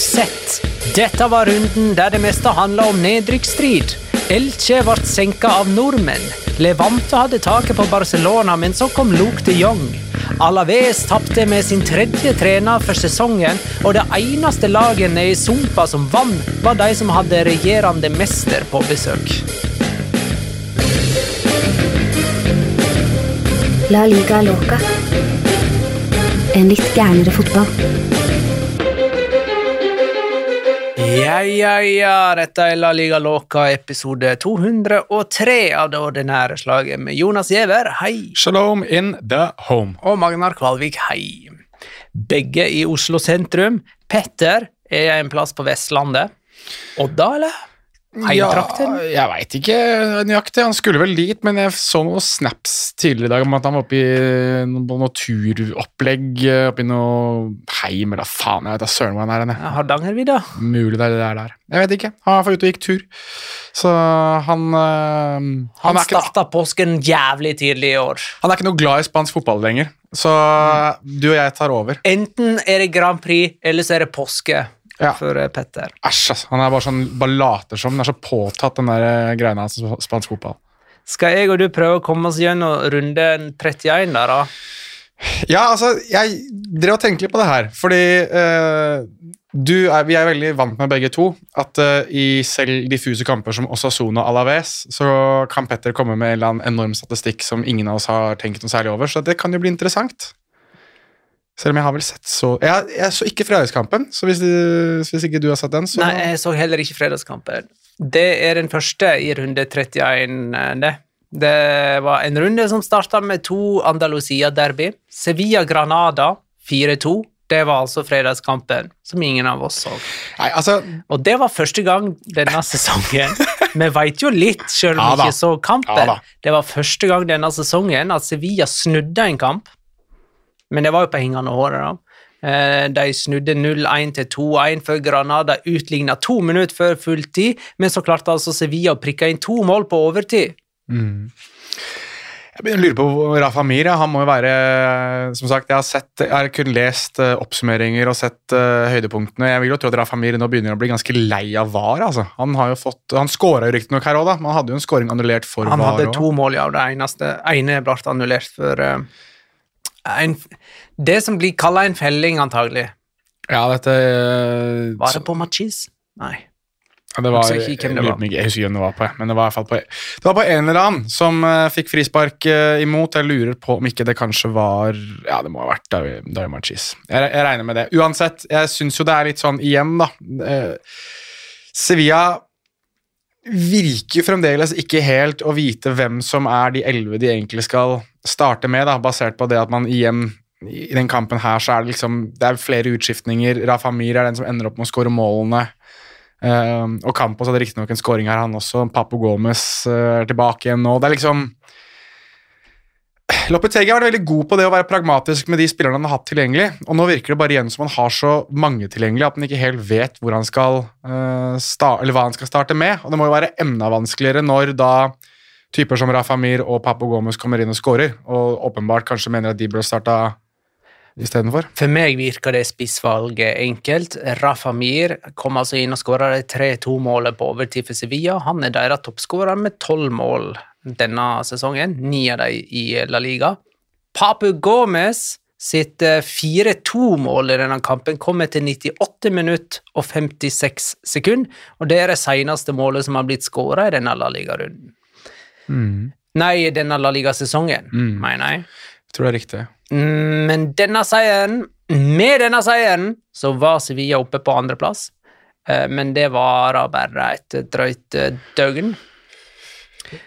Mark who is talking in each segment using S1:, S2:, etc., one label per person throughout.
S1: Sett? Dette var runden der det meste handla om nedrykksstrid. Elche ble senka av nordmenn. Levante hadde taket på Barcelona, men så kom Luke de Jong. Alaves tapte med sin tredje trener for sesongen, og det eneste laget nede i sumpa som vant, var de som hadde regjerende mester på besøk.
S2: La liga loca. En litt gærnere fotball.
S1: Ja, ja, ja, dette er La Liga Loca, episode 203 av det ordinære slaget med Jonas Giæver, hei.
S3: Shalom in the home.
S1: Og Magnar Kvalvik, hei. Begge i Oslo sentrum. Petter er en plass på Vestlandet. Odda, eller? Heimtrakten?
S4: Ja, jeg veit ikke nøyaktig. Han skulle vel dit, men jeg så noen snaps tidligere i dag om at han var oppe i noe, turopplegg oppe i noe heim eller faen, jeg vet da søren hvor han er hen.
S1: Ja, Hardangervidda?
S4: Mulig det er det der. Jeg vet ikke. Han var ute og gikk tur. Så han øh, han,
S1: Han starta påsken jævlig tidlig i år.
S4: han er ikke noe glad i spansk fotball lenger. Så du og jeg tar over.
S1: Enten er det Grand Prix, eller så er det påske
S4: Ja.
S1: for eh, Petter.
S4: Æsj, altså. Han er bare sånn, bare later som. Han er så påtatt, den der greina greiene hans om spansk fotball.
S1: Skal jeg og du prøve å komme oss gjennom runde 31 der, da?
S4: Ja, altså, jeg drev og tenkte litt på det her, fordi eh, du er, vi er veldig vant med begge to at uh, i selv diffuse kamper som Osasuna Alaves, så kan Petter komme med en eller annen enorm statistikk som ingen av oss har tenkt noe særlig over, så det kan jo bli interessant. Selv om jeg har vel sett så Jeg, jeg så ikke fredagskampen, så hvis, du- hvis ikke du har sett den, så
S1: Nei, jeg så heller ikke fredagskampen. Det er den første i runde 31. eh, Det, det var en runde som starta med to Andalusia-derby. Sevilla-Granada 4-2. Det var altså fredagskampen, som ingen av oss så.
S4: Nei, altså
S1: Og det var første gang denne sesongen Vi veit jo litt, selv om vi ikke så kampen.
S4: Ja
S1: det var første gang denne sesongen at Sevilla snudde en kamp. Men det var jo på hengende håret, da. Eh, De snudde 0-1 til 2-1 før Granada utligna to minutter før fulltid, men så klarte altså Sevilla å prikke inn to mål på overtid.
S4: Jeg begynner å lure på Rafa Mir. Han må jo være Som sagt, jeg har, sett, jeg har kun lest eh, oppsummeringer og sett uh, høydepunktene. Jeg vil jo tro at Rafa Mir nå begynner å bli ganske lei av VAR. Altså. Han har jo fått Han skåra jo riktignok her òg, da, Man han hadde jo en skåring annullert for
S1: Han
S4: VAR
S1: hadde to mål, ja, det eneste ene ble annullert for eh, en, Det som blir kalla en felling, antagelig.
S4: Ja, dette uh,
S1: Var det på Machis? Nei.
S4: Ja, det var,
S1: Jeg husker ikke hvem det var.
S4: på Jeg husker hvem det var på, men det var i hvert fall på Det var på en eller annen som uh, fikk frispark uh, imot. Jeg lurer på om ikke det kanskje var Ja, det må ha vært Dario Dario Machis. Jeg, jeg regner med det. Uansett, jeg syns jo det er litt sånn igjen, da. Sevilla virker fremdeles ikke helt å vite hvem som er de elleve de egentlig skal starte med, da, basert på det at man igjen i den kampen her så er det liksom Det er flere utskiftninger. Rafa Mir er den som ender opp med å skåre målene. Um, og Campos hadde riktignok en skåring her, han også. Papo Gomez uh, er tilbake igjen nå. Det er liksom Lopetegi har vært veldig god på det å være pragmatisk med de spillerne han har hatt tilgjengelig. Og nå virker det bare igjen som han har så mange tilgjengelig at han ikke helt vet hvor han skal, uh, hva han skal starte med. Og det må jo være enda vanskeligere når da typer som Rafa Mir og Papo Gomez kommer inn og scorer, og åpenbart kanskje mener at de burde starta istedenfor.
S1: For meg virker det spissvalget enkelt. Rafa Mir kom altså inn og skåra de 3-2-målet på overtid for Sevilla. Han er deres toppskårer med tolv mål denne sesongen, ni av dem i La Liga. Papu Gomez sitt eh, 4-2-mål i denne kampen kommer til 98 minutter og 56 sekunder, og det er det seneste målet som har blitt skåra i denne La Liga-runden. Nei, i denne La Liga-sesongen,
S4: Mm.
S1: mener jeg.
S4: Jeg tror det er riktig.
S1: Mm, Men denne seieren, med denne seieren, så var Sevilla oppe på andreplass. Eh, Men det varer bare et drøyt eh, døgn.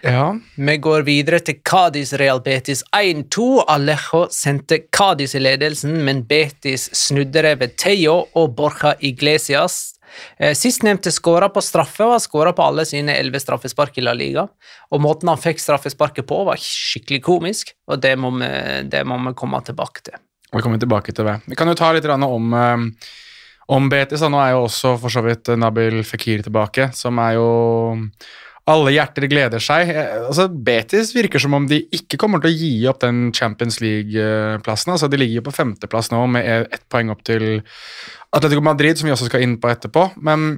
S4: Ja.
S1: Vi går videre til Cádiz Real Betis 1-2. Alejo sendte Cádiz i ledelsen, men Betis snudde det ved Teo og Borja Iglesias. Eh, Sistnevnte skåra på straffe og har skåra på alle sine elleve straffespark i La Liga. Og måten han fikk straffesparket på, var skikkelig komisk, og det må vi, det må vi komme tilbake til.
S4: Vi kommer tilbake til det. Vi kan jo ta litt om, eh, om Betis. Nå er jo også for så vidt Nabil Fikir tilbake, som er jo Alle hjerter gleder seg. Eh, Altså, Betis virker som om de ikke kommer til å gi opp den Champions League-plassen. Altså, de ligger jo på femteplass nå med ett poeng opp til Atletico Madrid, som vi også skal inn på etterpå. Men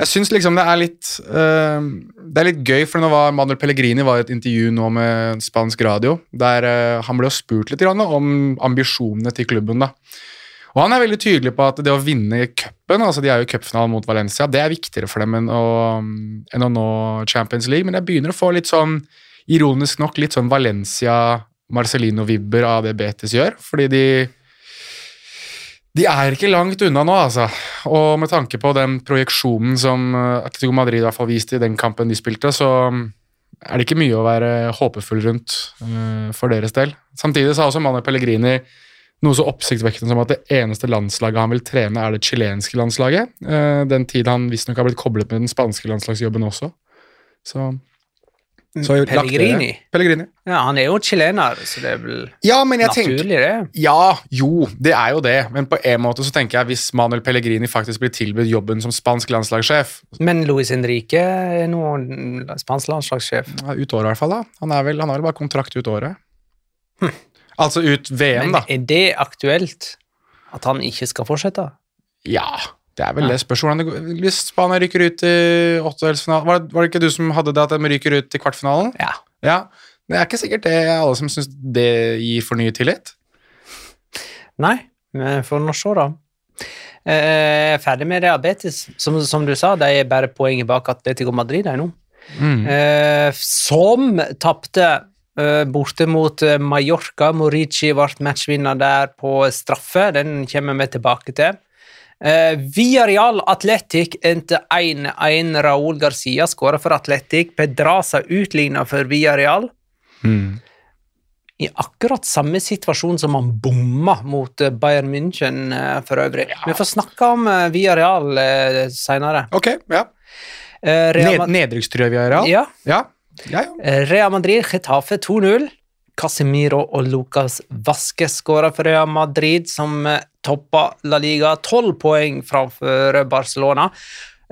S4: jeg syns liksom det er litt uh, Det er litt gøy, for nå var Manuel Pellegrini var i et intervju nå med spansk radio, der uh, han ble spurt litt om ambisjonene til klubben. da. Og han er veldig tydelig på at det å vinne cupen, altså de er jo i cupfinalen mot Valencia, det er viktigere for dem enn å, enn å nå Champions League. Men jeg begynner å få litt sånn, ironisk nok, litt sånn Valencia-Marcelino-vibber av det Betis gjør. Fordi de de er ikke langt unna nå, altså. Og med tanke på den projeksjonen som eh, Atletico Madrid i hvert fall viste i den kampen de spilte, så er det ikke mye å være håpefull rundt uh, for deres del. Samtidig sa også Manuel Pellegrini noe så oppsiktsvekkende som at det eneste landslaget han vil trene, er det chilenske landslaget. Uh, den tid han visstnok har blitt koblet med den spanske landslagsjobben også. Så,
S1: Pellegrini?
S4: Pellegrini.
S1: Ja, han er jo chilener, så det er vel
S4: Ja, men jeg tenker
S1: naturlig, det.
S4: ja, jo, det er jo det, men på en måte så tenker jeg hvis Manuel Pellegrini faktisk blir tilbudt jobben som spansk landslagssjef
S1: Men Luis Henrique er nå spansk landslagssjef.
S4: ja, Ut året, i hvert fall. da. Han, vel, han har vel bare kontrakt ut året. Altså ut VM,
S1: Men
S4: da.
S1: er det aktuelt at han ikke skal fortsette?
S4: Ja, det er vel det. spørsmålet, det går. Hvis Spania ryker ut i åttedelsfinalen var, det- var det ikke du som hadde det at de ryker ut i kvartfinalen?
S1: Ja.
S4: Ja. Det er ikke sikkert det er alle som syns det gir fornyet tillit.
S1: Nei, vi får nå se, da. Jeg er ferdig med diabetes. Som, som du sa, de er bare poenget bak Atletico Madrid nå.
S4: Mm.
S1: Eh, som tapte eh, borte mot eh, Mallorca. Morici ble matchvinner der på straffe. Den kommer vi tilbake til. Eh, Real Atletic endte 1-1. Raúl Garcia skåra for Atletic. Pedraza utligna for Villarreal.
S4: Mm.
S1: I akkurat samme situasjon som han bomma mot eh, Bayern München eh, for øvrig. Vi får snakke om eh, Real eh, seinere.
S4: Ok, ja.
S1: Eh, Real
S4: Ned,
S1: Nedrykkstrøya
S4: Nedrykkstrøye vi ja.
S1: Ja.
S4: Ja, ja. ja.
S1: Eh, Real Madrid, Getafe 2-0. Casemiro og Lucas Vasques skåra for Real Madrid, som eh, toppa La Liga. Tolv poeng framfor Barcelona.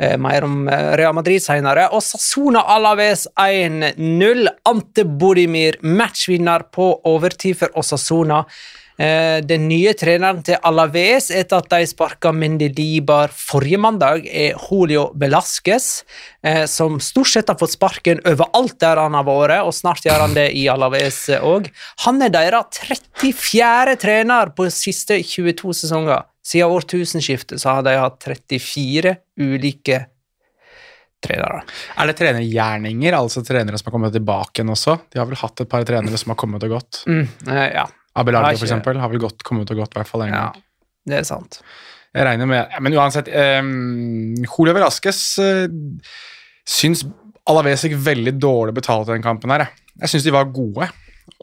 S1: Eh, mer om eh, Real Madrid senere. Og Sassona Alaves 1-0. Ante Bodimir, matchvinner på overtid for Osasona. Eh, Den nye treneren til Alaves etter at de sparka Mendelibar forrige mandag, er Julio Velasquez, eh, som stort sett har fått sparken overalt der han har vært, og snart gjør han det i Alaves òg. Han er deres 34. trener på de siste 22 sesonger. Siden årtusenskiftet så har de hatt 34 ulike trenere.
S4: Er det trenergjerninger, altså trenere som har kommet tilbake igjen også? De har vel hatt et par trenere som har kommet og gått.
S1: Mm, eh, ja,
S4: Abelardo,
S1: ikke-
S4: for eksempel, har vel godt, kommet og gått, i hvert fall en
S1: ja,
S4: gang.
S1: det er sant.
S4: Jeg regner med Men uansett um, Julio Velasquez uh, syns Alaves gikk veldig dårlig betalt i den kampen her. Jeg, jeg syns de var gode.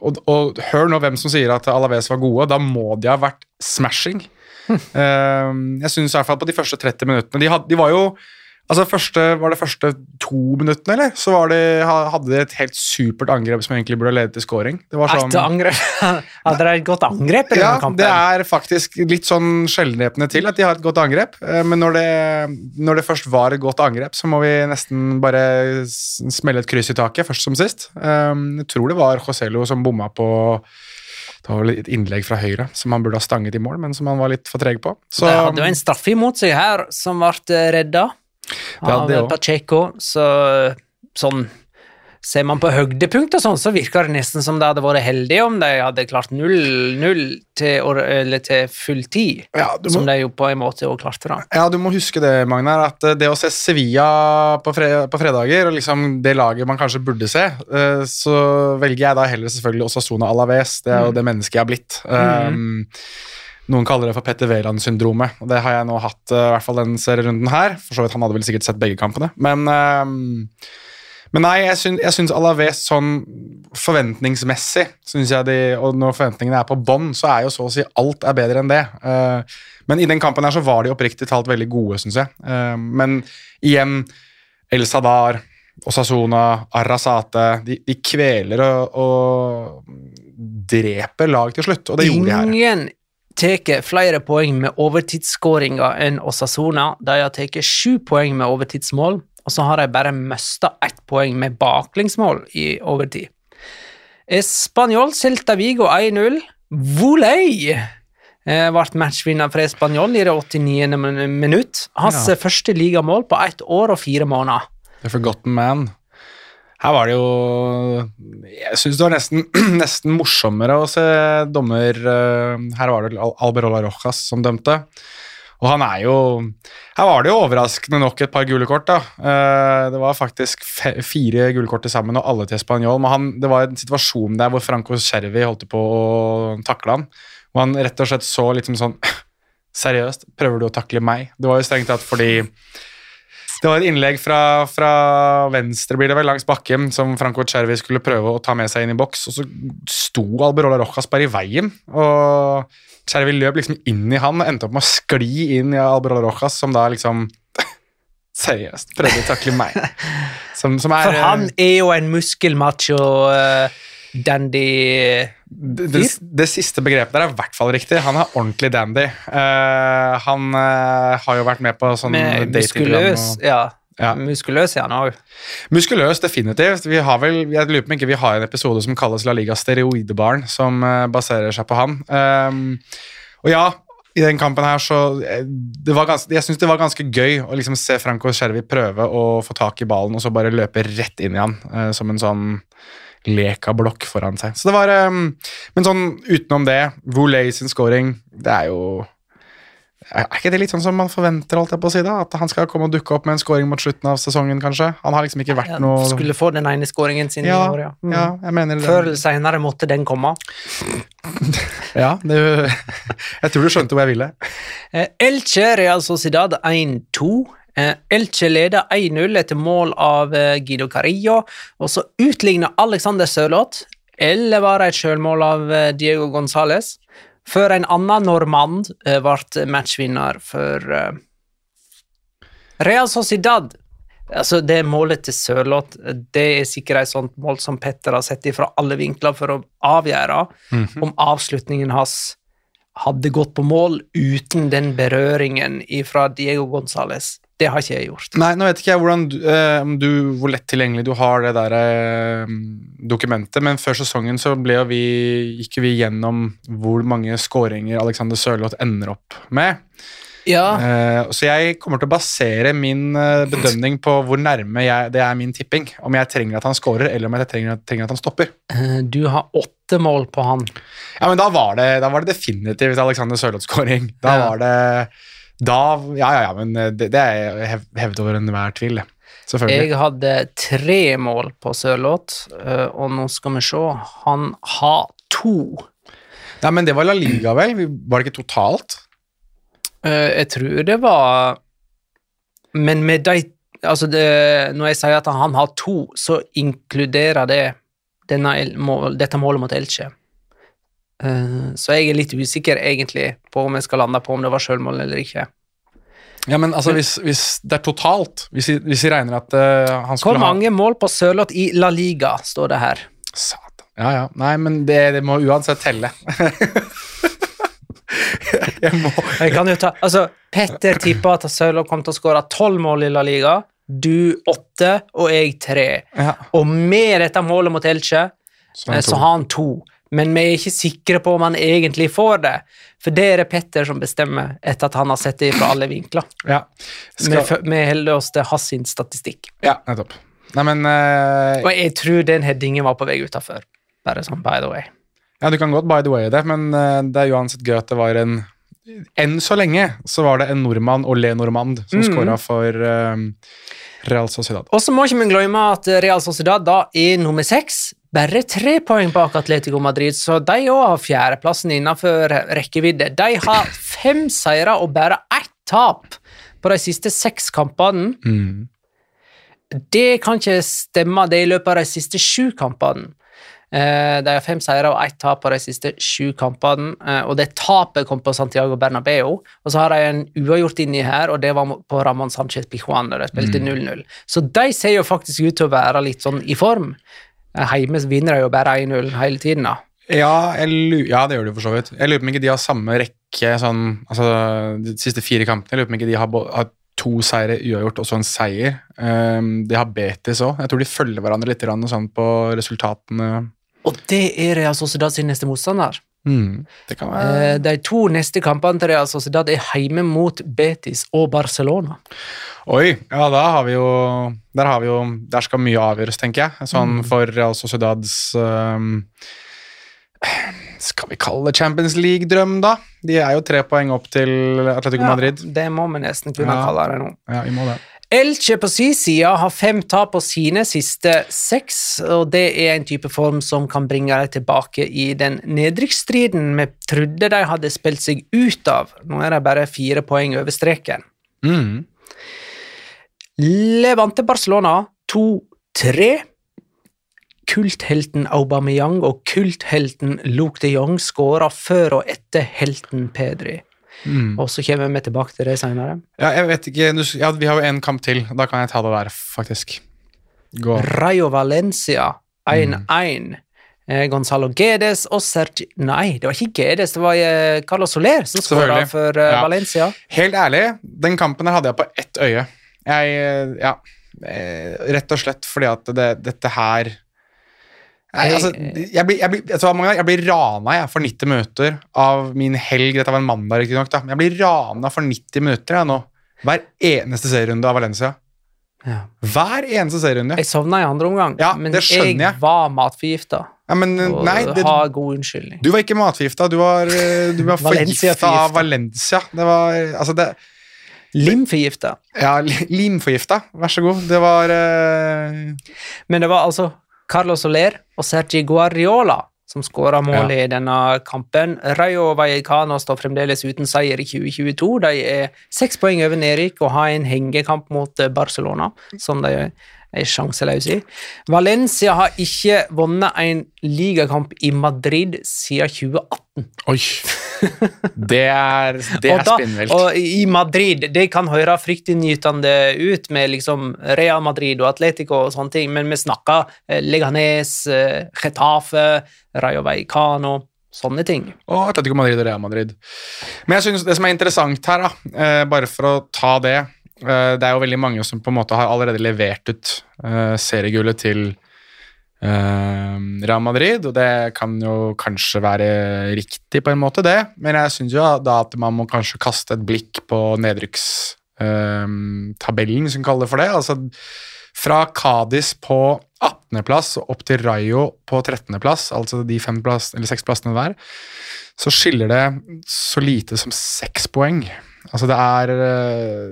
S4: Og, og hør nå hvem som sier at Alaves var gode. Da må de ha vært smashing. Um, jeg syns i hvert fall på de første 30 minuttene De, had, de var jo Altså første, Var det første to minuttene, eller? Så var det, hadde de et helt supert angrep som egentlig burde ledet til scoring. Det var sånn
S1: angrep. Hadde de et godt angrep i
S4: ja,
S1: denne kampen?
S4: det er faktisk litt sånn sjeldenhetene til at de har et godt angrep. eh, Men når det, når det først var et godt angrep, så må vi nesten bare smelle et kryss i taket, først som sist. Um, Jeg tror det var Joselo som bomma på det var vel et innlegg fra høyre som han burde ha stanget i mål, men som han var litt for treg på. Så,
S1: det hadde jo en straffe imot seg her som ble eh, redda av eh. Pacheco. Så sånn Ser man på høydepunkt og sånn, så virker det nesten som det hadde vært heldig om de hadde klart 0-0 til, eller til full tid,
S4: ja, må,
S1: som de jo på en måte også klarte. da.
S4: ja, du må huske det, Magnar, at eh, det å se Sevilla på, fre på fredager, og liksom det laget man kanskje burde se, eh, så velger jeg da heller selvfølgelig Osasuna Alaves. Det er jo det mennesket jeg har blitt. Um, Noen kaller det for Petter Wæland-syndromet, det har jeg nå hatt eh, i hvert fall den serierunden her. For så vidt, Han hadde vel sikkert sett begge kampene. Men, ehm, men nei, jeg syns, jeg syns Alaves sånn forventningsmessig synes jeg de, Og når forventningene er på bånn, så er jo så å si alt er bedre enn det. Eh, men i den kampen her så var de oppriktig talt veldig gode, syns jeg. Eh, men igjen, El Sadar, Osasuna, Arrazate De, de kveler og, og dreper lag til slutt, og det gjorde de her.
S1: Ingen tar flere poeng med overtidsskåringer enn Osasona. De har tatt sju poeng med overtidsmål, og så har de bare mista ett poeng med baklengsmål i overtid. Spanjol Celta Vigo 1-0. Volei! eh, ble matchvinner for Spanjol i det 89. minutt. Hans
S4: Ja.
S1: første ligamål på ett år og fire måneder.
S4: The Forgotten Man. Her var det jo Jeg syns det var nesten, nesten morsommere å se dommer eh, Her var det Alberola Rojas som dømte. Og han er jo Her var det jo overraskende nok et par gule kort. da. Eh, Det var faktisk fire gule kort til sammen, og alle til Spanjol. Men han, det var en situasjon der hvor Franco Cervi holdt på å takle han. Og han rett og slett så litt som sånn Seriøst, prøver du å takle meg? Det var jo strengt tatt fordi det var et innlegg fra, fra venstre blir det vel, langs bakken som Franco Cervi skulle prøve å ta med seg inn i boks, og så sto Alberola Rojas bare i veien. og Cervi løp liksom inn i han og endte opp med å skli inn i Alberola Rojas, som da liksom Seriøst, prøvde å takle meg. Som, som er
S1: For han er jo en muskelmacho uh, dandy
S4: det, det, det siste begrepet der er i hvert fall riktig. Han er ordentlig dandy. Uh, han uh, har jo vært med på sånn datingprogram
S1: muskuløs Ja,
S4: Ja.
S1: muskuløs er han òg.
S4: Muskuløs, definitivt. Vi har vel, jeg lurer på om ikke vi har en episode som kalles La Liga Steroidebarn, som uh, baserer seg på han. Um, og ja, i den kampen her så det var ganske, Jeg syns det var ganske gøy å liksom se Franco Cervi prøve å få tak i ballen og så bare løpe rett inn i han som en sånn lekablokk foran seg. Så det var um, Men sånn utenom det, Voulay sin scoring, det er jo er ikke det litt sånn som man forventer, alt jeg på å si da? At han skal komme og dukke opp med en scoring mot slutten av sesongen, kanskje? Han har liksom ikke vært
S1: Han
S4: noe
S1: skulle få den ene scoringen sin
S4: ja,
S1: i år, ja. Mm.
S4: ja, jeg mener det.
S1: Før eller senere måtte den komme.
S4: Ja, det, jeg tror du skjønte hvor jeg ville.
S1: Eh, Elche Real Sociedad 1-2. Eh, Elche leder 1-0 etter mål av eh, Guido Carillo, og så utligner Alexander Sørloth. Eller var det et sjølmål av eh, Diego Gonzales? Før en annen nordmann eh, ble matchvinner for Real Sociedad. Altså, det målet til Sørloth, det er sikkert et sånt mål som Petter har sett fra alle vinkler for å avgjøre om avslutningen hans hadde gått på mål uten den berøringen fra Diego Gonzales. Det har ikke jeg gjort.
S4: Nei, nå vet ikke jeg hvordan du, eh, du, hvor lett tilgjengelig du har det der eh, dokumentet, men før sesongen så vi, gikk vi gjennom hvor mange skåringer Alexander Sørloth ender opp med.
S1: Ja,
S4: Eh, så jeg kommer til å basere min eh, bedømning på hvor nærme jeg, det er min tipping. Om jeg trenger at han scorer, eller om jeg trenger, trenger at han stopper.
S1: eh, du har åtte mål på han.
S4: Ja, men da var det, da var det definitivt Alexander Sørloth-skåring. Da,
S1: Ja.
S4: var det- Da Ja, ja, ja, men eh, det, det er hev- hevet over enhver tvil, det. Selvfølgelig.
S1: Jeg hadde tre mål på Sørloth, eh, og nå skal vi se. Han har to.
S4: Nei, men det var La Liga, vel? Var det ikke totalt?
S1: Eh, Jeg tror det var Men med de Altså, det, når jeg sier at han har to, så inkluderer det denne, mål, dette målet mot Elche. Eh, Så jeg er litt usikker egentlig på om jeg skal lande på om det var sjølmål eller ikke.
S4: Ja, men altså, hvis, hvis det er totalt Hvis vi, hvis vi regner at uh, han
S1: Hvor
S4: mange
S1: mange mål på Sørloth i La Liga, står det her.
S4: Satan. Ja, ja. Nei, men det, det må uansett telle. jeg må
S1: Jeg kan jo ta, altså, Petter tippa at Sørloth kom til å skåre tolv mål i La Liga. Du åtte, og jeg tre.
S4: ja.
S1: Og med dette målet mot Elche,
S4: Så
S1: eh,
S4: han
S1: så
S4: to.
S1: har han to. Men vi er ikke sikre på om han egentlig får det. For det er det Petter som bestemmer etter at han har sett det fra alle vinkler.
S4: Ja. Skal,
S1: Vi, Vi holder oss til hans statistikk.
S4: ja, nettopp. Nei, men uh...
S1: Og jeg tror den headingen var på vei utafor. Bare sånn by the way.
S4: Ja, du kan godt by the way det, men eh, det er uansett gøy at det var en Enn så lenge så var det en nordmann og Le Normand som
S1: mm.
S4: skåra for eh, Real Sociedad.
S1: Og så må ikke vi glemme at Real Sociedad da er nummer seks. Bare tre poeng bak Atletico Madrid, så de òg har fjerdeplassen innenfor rekkevidde. De har fem seire og bare ett tap på de siste seks kampene.
S4: Mm.
S1: Det kan ikke stemme, det i løpet av de siste sju kampene. Eh, De har fem seire og ett tap på de siste sju kampene, eh, og det tapet kom på Santiago Bernabeu. Og så har de en uavgjort inni her, og det var på Ramón Sánchez Pijuan, da de spilte 0-0. Så de ser jo faktisk ut til å være litt sånn i form. Eh, Hjemme vinner de jo bare 1-0 hele tiden, da.
S4: Ja, jeg, ja, det gjør de for så vidt. Jeg lurer på om ikke de har samme rekke sånn, altså, de siste fire kampene. Jeg lurer på om ikke de har, har to seire uavgjort og så en seier. Um, de har Betis òg. Jeg tror de følger hverandre litt sånn på resultatene.
S1: Og det er Real Sociedad sin neste motstander.
S4: Mm. Det kan være
S1: Eh, De to neste kampene til Real Sociedad er hjemme mot Betis og Barcelona.
S4: Oi, ja, da har vi jo Der har vi jo Der skal mye avgjøres, tenker jeg. Sånn for Real Sociedads um, Skal vi kalle det Champions League-drøm, da? De er jo tre poeng opp til Atletico Madrid.
S1: Det må vi nesten kunne
S4: Ja.
S1: kalle det nå.
S4: Ja, vi må det.
S1: Elche på sin side har fem tap på sine siste seks, og det er en type form som kan bringe dem tilbake i den nedrykksstriden vi trodde de hadde spilt seg ut av. Nå er de bare fire poeng over streken.
S4: Mm.
S1: Levante Barcelona 2-3. Kulthelten Aubameyang og kulthelten Luke de Jong skåra før og etter helten Pedri.
S4: Mm.
S1: Og så kommer vi tilbake til det senere.
S4: Ja, jeg vet ikke du, ja, Vi har jo en kamp til. Da kan jeg ta det der, faktisk. Gå.
S1: Rayo Valencia 1-1. Eh, Gonzalo Gedes og Sergi Nei, det var ikke Gedes, det var eh, Carlos Soler som skåra for eh,
S4: Ja.
S1: Valencia.
S4: Helt ærlig, den kampen her hadde jeg på ett øye. Jeg eh, Ja. Rett og slett fordi at det, dette her Nei, altså, jeg blir, jeg jeg rana jeg, for 90 minutter av min helg. Dette var en mandag, riktignok. jeg blir rana for 90 minutter jeg, nå. Hver eneste serierunde av Valencia.
S1: Ja.
S4: Hver eneste serierunde.
S1: Jeg sovna i andre omgang,
S4: Ja,
S1: men
S4: jeg.
S1: var matforgifta.
S4: Ja, men nei, det,
S1: har god unnskyldning.
S4: du var ikke matforgifta. Du var, eh, du var forgifta av. Valencia. Det var Altså, det
S1: Limforgifta.
S4: Ja, li- limforgifta. Vær så god. Det var uh...
S1: Men det var altså Carlos Soler og Sergi Guardiola som skåra målet i denne kampen. Rayo Vallecano står fremdeles uten seier i 2022. De er seks poeng over nedrykk og har en hengekamp mot eh, Barcelona, som de er sjanseløse i. Valencia har ikke vunnet en ligakamp i Madrid siden 2018.
S4: Oi! Det er, det er
S1: da-
S4: spinnvilt.
S1: og i Madrid, det kan høre fryktinngytende ut med liksom Real Madrid og Atletico og sånne ting, men vi snakker eh, Leganes, eh, Getafe, Rayo Vallecano, sånne ting.
S4: Og Atletico Madrid og Real Madrid. Men jeg synes det som er interessant her, da, eh, bare for å ta det Det er jo veldig mange som på en måte har allerede levert ut seriegullet til Real Madrid, og det kan jo kanskje være riktig på en måte, det. Men jeg syns jo da at man må kanskje kaste et blikk på nedrykkstabellen, hvis vi kaller det for det. altså fra Kadis på 18.-plass og opp til Rayo på 13.-plass, altså de fem plass, eller seks plassene der, så skiller det så lite som seks poeng. Altså, det er eh,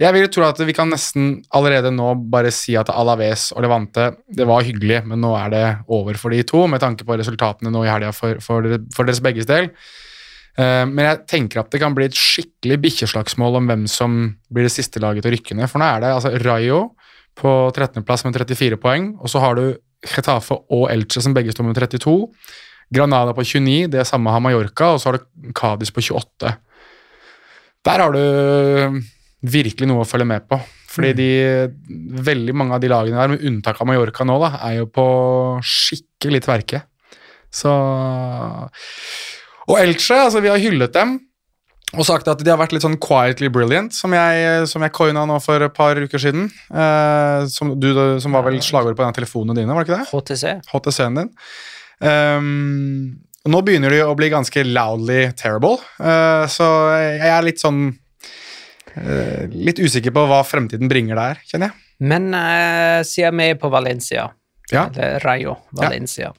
S4: Jeg vil tro at vi kan nesten allerede nå bare si at Alaves og Levante Det var hyggelig, men nå er det over for de to, med tanke på resultatene nå i helga for, for, for deres begges del. Eh, Men jeg tenker at det kan bli et skikkelig bikkjeslagsmål om hvem som blir det siste laget til å rykke ned. For nå er det altså Rayo på 13.-plass med 34 poeng, og så har du Getafe og Elche som begge står med 32. Granada på 29, det samme har Mallorca, og så har du Cádiz på 28. Der har du virkelig noe å følge med på. Fordi de, veldig mange av de lagene der, med unntak av Mallorca nå, da, er jo på skikkelig tverke. Så Og Elche, altså vi har hyllet dem og sagt at de har vært litt sånn quietly brilliant, som jeg, som jeg coina nå for et par uker siden. Eh, som, du, som var vel slagordet på denne telefonen dine, var det ikke det?
S1: HTC.
S4: HTC-en din. Um, nå begynner de å bli ganske loudly terrible, uh, så jeg er litt sånn Litt usikker på hva fremtiden bringer der, kjenner jeg.
S1: Men eh, siden vi er på Valencia,
S4: Ja.
S1: eller Rayo Valencia,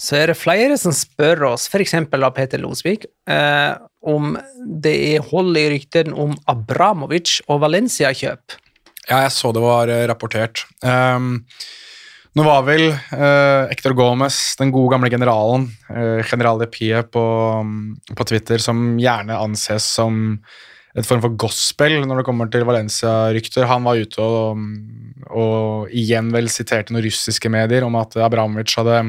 S1: så er det flere som spør oss, f.eks. av Peter Losvik, eh, om det er hold i ryktene om Abramovic og Valencia-kjøp.
S4: Ja, jeg så det var eh, rapportert. Um, nå var vel uh, Hector Gomez, den gode gamle generalen, uh, general de Pie på, på Twitter, som gjerne anses som et form for gospel når det kommer til Valencia-rykter. Han var ute og, og igjen vel siterte noen russiske medier om at Abramovic hadde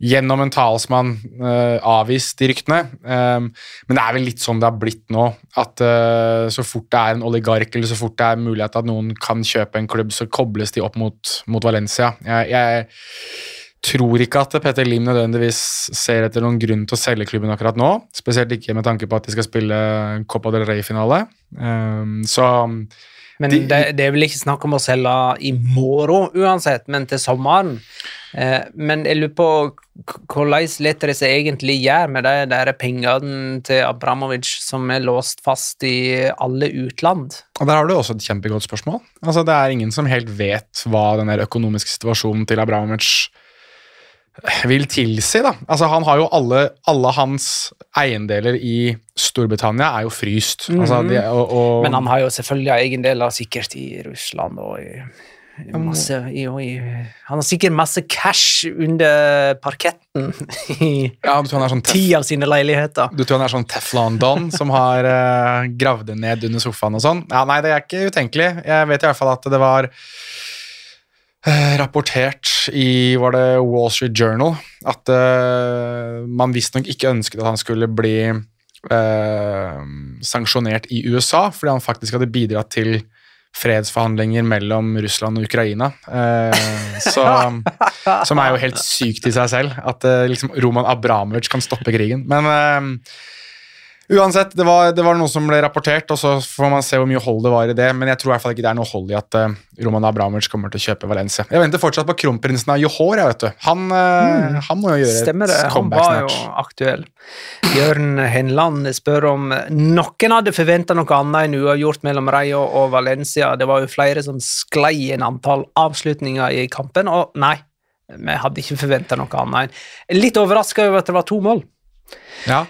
S4: gjennom en talsmann eh, avvist de ryktene. Um, men det er vel litt sånn det har blitt nå. At eh, så fort det er en oligark eller så fort det er mulighet at noen kan kjøpe en klubb, så kobles de opp mot, mot Valencia. Jeg, jeg tror ikke at Petter Lim nødvendigvis ser etter noen grunn til å selge klubben akkurat nå. Spesielt ikke med tanke på at de skal spille Copa del Rey-finale. Um, så
S1: Men
S4: De-
S1: det, det er vel ikke snakk om å selge i morgen uansett, men til sommeren. Uh, men jeg lurer på hvordan lar det seg egentlig gjøre med de der pengene til Abramovic som er låst fast i alle utland?
S4: Og Der har du også et kjempegodt spørsmål. Altså, det er ingen som helt vet hva den økonomiske situasjonen til Abramovic vil tilsi. da. Altså, han har jo alle, alle hans eiendeler i Storbritannia er jo fryst. altså, de, og, og,
S1: Men han har jo selvfølgelig eiendeler sikkert i Russland og i, i masse i, i, Han har sikkert masse cash under parketten i
S4: ja, du tror han er sånn
S1: ti av sine leiligheter.
S4: du tror han er sånn Teflon-Don som har uh, gravd det ned under sofaen og sånn? Ja, Nei, det er ikke utenkelig. Jeg vet i hvert fall at det var rapportert i var det Wall Street Journal at uh, man visstnok ikke ønsket at han skulle bli uh, sanksjonert i USA, fordi han faktisk hadde bidratt til fredsforhandlinger mellom Russland og Ukraina. Uh, så, som er jo helt sykt i seg selv, at uh, liksom Roman Abramovic kan stoppe krigen. Men eh, Uansett, det var, det var noe som ble rapportert, og så får man se hvor mye hold det var i det. Men jeg tror i hvert fall ikke det er noe hold i at uh, Roman Abramovic kommer til å kjøpe Valencia. Jeg venter fortsatt på kronprinsen av Johor, jeg, vet du. Han, eh, han må jo gjøre
S1: Stemmer det,
S4: et
S1: han
S4: comeback
S1: var jo aktuell. Jørn Henland spør om noen hadde forventa noe annet enn uavgjort mellom Rayo og Valencia. Det var jo flere som sklei inn antall avslutninger i kampen, og nei, vi hadde ikke forventa noe annet Litt overraska over at det var to mål.
S4: Ja,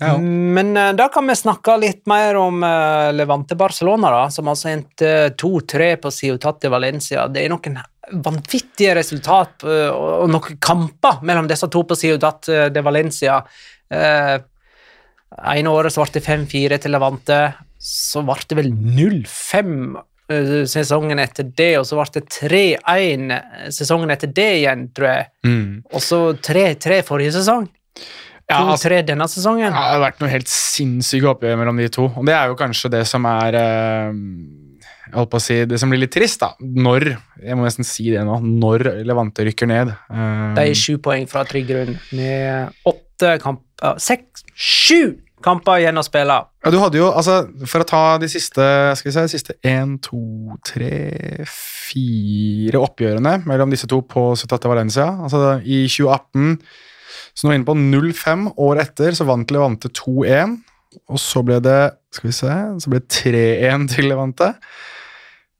S4: ja, ja.
S1: Men eh, da kan vi snakke litt mer om eh, Levante Barcelona, da, som altså endte 2-3 på Ciutat de Valencia. Det er noen vanvittige resultat eh, og noen kamper mellom disse to på Ciutat eh, de Valencia. Eh, ene året så ble det 5-4 til Levante, så ble det vel 0-5 eh, sesongen etter det, og så ble det 3-1 sesongen etter det igjen, tror jeg.
S4: Mm.
S1: Og så 3-3 forrige sesong.
S4: Ja, altså,
S1: 2-3 denne sesongen.
S4: Ja, det har vært noe helt sinnssyke oppgjør mellom de to. Og det er jo kanskje det som er eh, Jeg holdt på å si Det som blir litt trist, da. Når Jeg må nesten si det nå. Når Levante rykker ned. Eh,
S1: De er sju poeng fra trygg grunn, med åtte kamper Seks Sju kamper igjen å spille!
S4: Ja, du hadde jo, altså, For å ta de siste skal vi se, de siste én, to, tre, fire oppgjørene mellom disse to på Ciutat Valencia. Altså I 2018, så nå inne på 0-5 år etter, så vant Levante 2-1. Og så ble det skal vi se, så ble det 3-1 til Levante.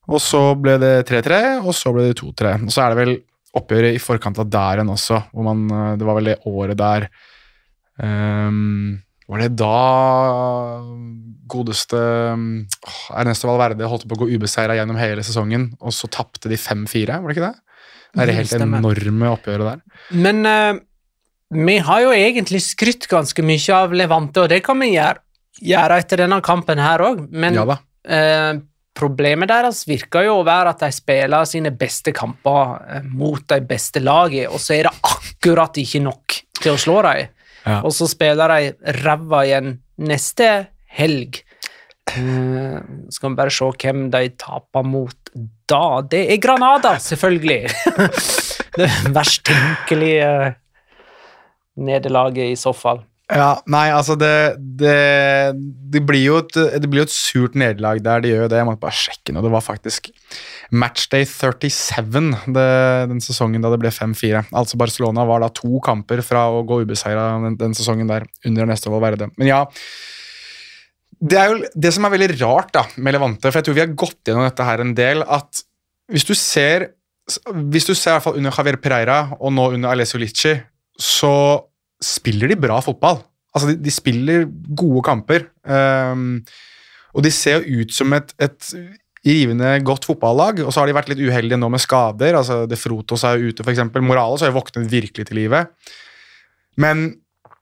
S4: Og så ble det 3-3, og så ble det 2-3. Og så er det vel oppgjøret i forkant av der igjen også, hvor man, eh, det var vel det året der um, Var det da godeste oh, Ernesto Valverde holdt på å gå ubeseira gjennom hele sesongen, og så tapte de 5-4, var det ikke det? Det er det helt enorme oppgjøret der.
S1: Men eh, vi har jo egentlig skrytt ganske mye av Levante, og det kan vi gjøre, gjøre etter denne kampen her òg, men
S4: Ja
S1: eh, problemet deres virker jo å være at de spiller sine beste kamper eh, mot de beste lagene, og så er det akkurat ikke nok til å slå dem.
S4: Ja.
S1: Og så spiller de ræva igjen neste helg. Eh, skal vi bare se hvem de taper mot da. Det er Granada, selvfølgelig! det verst tenkelige nederlaget i så fall.
S4: Ja, nei, altså det, det, det, blir jo et, det blir et surt nederlag der, det gjør jo det. Jeg måtte bare sjekke nå. Det var faktisk matchday 37 det, den sesongen da det ble 5-4. Altså Barcelona var da to kamper fra å gå ubeseira den, den sesongen der under neste Valverde. Men ja, det er jo det som er veldig rart da med Levante, for jeg tror vi har gått gjennom dette her en del, at hvis du ser hvis du ser i hvert fall under Javier Pereira og nå under Alessio Licci, så spiller de bra fotball. Altså, de, de spiller gode kamper. Um, og de ser jo ut som et, et rivende godt fotballag, og så har de vært litt uheldige nå med skader. altså De Frotos er jo ute, f.eks. Morales har jo våknet virkelig til livet. Men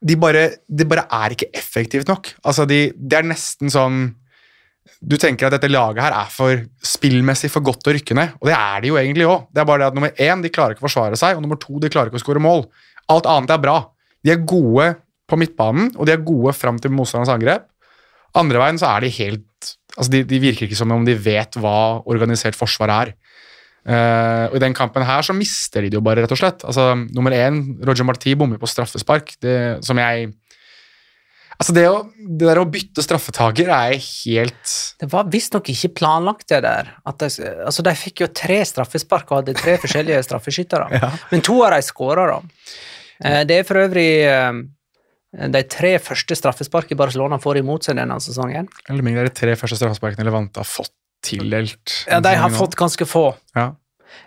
S4: de bare, det bare er ikke effektivt nok. Altså, de, det er nesten sånn Du tenker at dette laget her er for spillmessig for godt å rykke ned, og det er de jo egentlig òg. Det er bare det at nummer én, de klarer ikke å forsvare seg, og nummer to, de klarer ikke å skåre mål. Alt annet er bra. De er gode på midtbanen, og de er gode fram til motstanderens angrep. Andre veien så er de helt altså de, de virker ikke som om de vet hva organisert forsvar er. Uh, og I den kampen her så mister de det jo bare, rett og slett. Altså, nummer én, Roger Marti bommer på straffespark, det, som jeg Altså det, å, det der å bytte straffetaker er helt
S1: Det var visstnok ikke planlagt, det der. De, altså, de fikk jo tre straffespark og hadde tre forskjellige straffeskyttere.
S4: Ja.
S1: Men to av de skåra, da. Eh, Det er for øvrig eh, de tre første straffesparkene Barcelona får imot seg denne sesongen.
S4: Eller mindre de tre første straffesparkene Levante har fått tildelt.
S1: Ja, de har fått ganske få.
S4: Ja.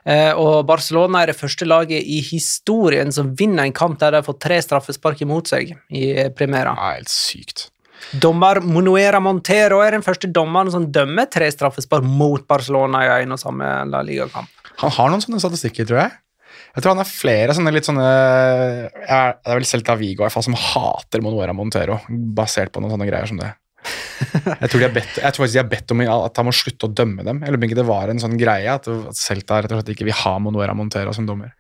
S1: Eh, Og Barcelona er det første laget i historien som vinner en kamp der de har fått tre straffespark imot seg i Primera.
S4: ja, helt sykt.
S1: Dommer Monuera Montero er den første dommeren som dømmer tre straffespark mot Barcelona i en og samme La Liga-kamp.
S4: Han har noen sånne statistikker, tror jeg. Jeg tror han er flere sånne litt sånne Det er vel Celta Vigo i hvert fall, som hater Monuera Montero, basert på noen sånne greier som det. Jeg tror, de har bedt, jeg tror de har bedt om at han må slutte å dømme dem. Jeg lurer ikke det var en sånn greie at Celta rett og slett ikke vil ha Monuera Montero som dommer.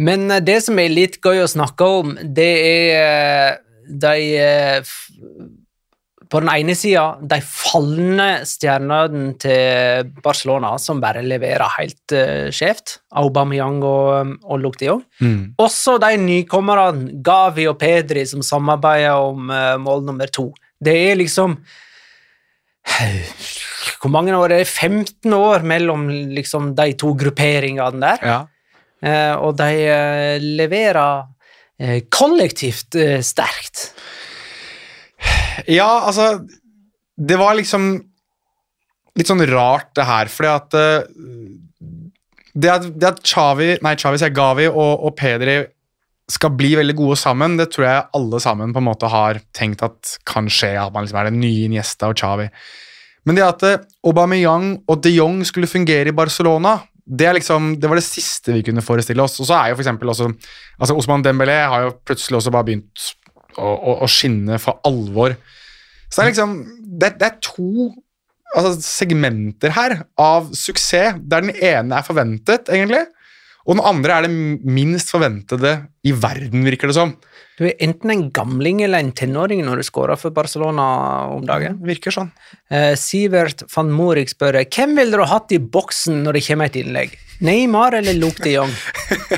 S1: Men eh, det som er litt gøy å snakke om, det er eh, de eh, På den ene sida de falne stjernene til Barcelona, som bare leverer helt uh, skjevt. Aubameyang og, og Luc Mm. Også de nykommerne, Gavi og Pedri, som samarbeider om uh, mål nummer to. Det er liksom Hvor mange år er det? 15 år mellom liksom, de to grupperingene der.
S4: Ja.
S1: Uh, og de leverer kollektivt sterkt.
S4: Ja, altså Det var liksom litt sånn rart, det her, fordi at eh, Det at, det at Chavi, nei, Chavi sier Gavi og, og Pedri skal bli veldig gode sammen, det tror jeg alle sammen på en måte har tenkt at kan skje. At man liksom er den nye Iniesta og Chavi. Men det at eh, Aubameyang og de Jong skulle fungere i Barcelona, det, er liksom, det var det siste vi kunne forestille oss. Og så er jo for også altså Osman Dembélé har jo plutselig også bare begynt å, å, å skinne for alvor. Så det er liksom Det, det er to altså, segmenter her av suksess, der den ene er forventet, egentlig, og den andre er det minst forventede i verden, virker det som.
S1: Du er enten en gamling eller en tenåring når du scorer for Barcelona om dagen.
S4: Virker sånn.
S1: Eh, Sivert van Morik spør hvem ville du hatt i boksen når det kommer et innlegg. Neymar eller Luke de Jong?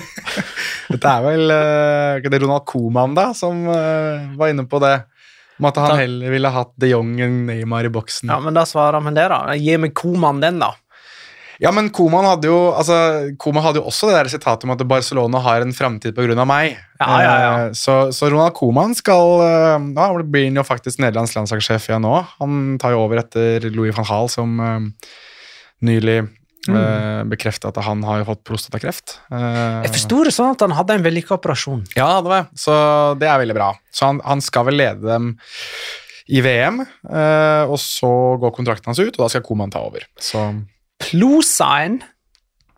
S4: Dette er vel uh, det Ronald Koeman da, som uh, var inne på det. Om at han heller ville hatt de Jong enn Neymar i boksen.
S1: Ja, men da svarer han det, da. Gi meg Coman den, da.
S4: Ja, men Koman hadde jo altså, Koeman hadde jo også det der sitatet om at Barcelona har en framtid pga. meg.
S1: Ja, ja, ja.
S4: Eh, Så, så Ronald Koeman skal eh, Ja, blir jo faktisk Nederlands landslagssjef igjen nå. Han tar jo over etter Louis van Hall, som uh, nylig Mm. Bekrefta at han har fått prostatakreft. Eh,
S1: Jeg forsto det sånn at han hadde en vellykka operasjon.
S4: Ja, det var Så det er veldig bra. Så han, han skal vel lede dem i VM, og så går kontrakten hans ut, og da skal Koman ta over. Så
S1: Plosain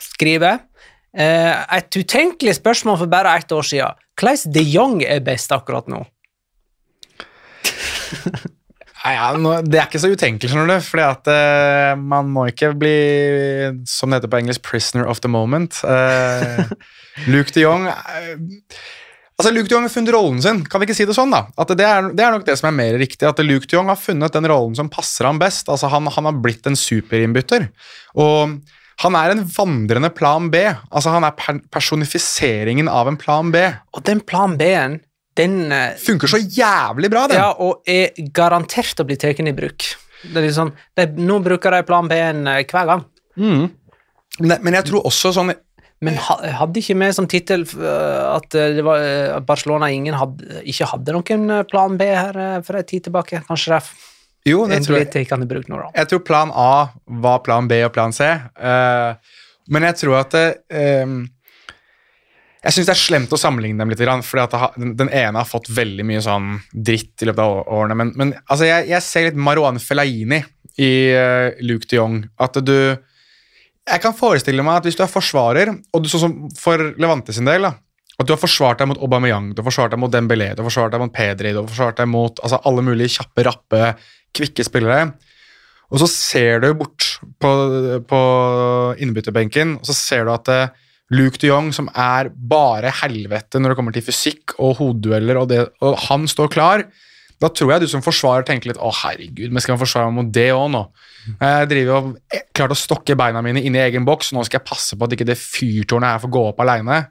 S1: skriver eh, et utenkelig spørsmål for bare ett år siden. Hvordan de Jong er best akkurat nå?
S4: Nei, ja, Det er ikke så utenkelig, skjønner du. fordi at uh, man må ikke bli, som det heter på engelsk, 'prisoner of the moment'. Uh, Luke de Jong eh, Altså, Luke de Jong har funnet rollen sin. Kan vi ikke si det sånn, da? At det er, det er nok det som er mer riktig. At Luke de Jong har funnet den rollen som passer ham best. Altså, han, han har blitt en superinnbytter. Og han er en vandrende plan B. Altså, han er per personifiseringen av en plan B.
S1: Og den plan B-en, den eh,
S4: Funker så jævlig bra, den.
S1: Ja, og er garantert å bli tatt i bruk. Det er litt sånn, de, nå bruker de plan B-en eh, hver gang.
S4: Mm. Men, men jeg tror også sånn
S1: Men ha, hadde ikke vi som tittel at, at eh, eh, Barcelona ingen hadde, ikke hadde noen eh, plan B her eh, for en tid tilbake? Kanskje det
S4: Jo, det tror jeg. Jeg tror plan A var plan B og plan C. Uh, men jeg tror at eh, Jeg syns det er slemt å sammenligne dem litt, den, den ene har fått veldig mye sånn dritt i løpet av årene. Men, men altså, jeg, jeg ser litt Marwan Fellaini i uh, Luke de Jong. At du Jeg kan forestille meg at hvis du er forsvarer, og du sånn som for Levante sin del da, at du har forsvart deg mot Aubameyang, du har forsvart deg mot Dembélé, du har forsvart deg mot Pedri, du har forsvart deg mot altså, alle mulige kjappe, rappe, kvikke spillere. Og så ser du bort på, på innbytterbenken, og så ser du at eh, Luke de Jong, som er bare helvete når det kommer til fysikk og hodedueller, og, og han står klar, da tror jeg du som forsvarer tenker litt å herregud, men skal jeg forsvare meg mot det òg nå? Jeg driver og klart klarte å stokke beina mine inn i egen boks, nå skal jeg passe på at ikke det fyrtårnet her får gå opp aleine.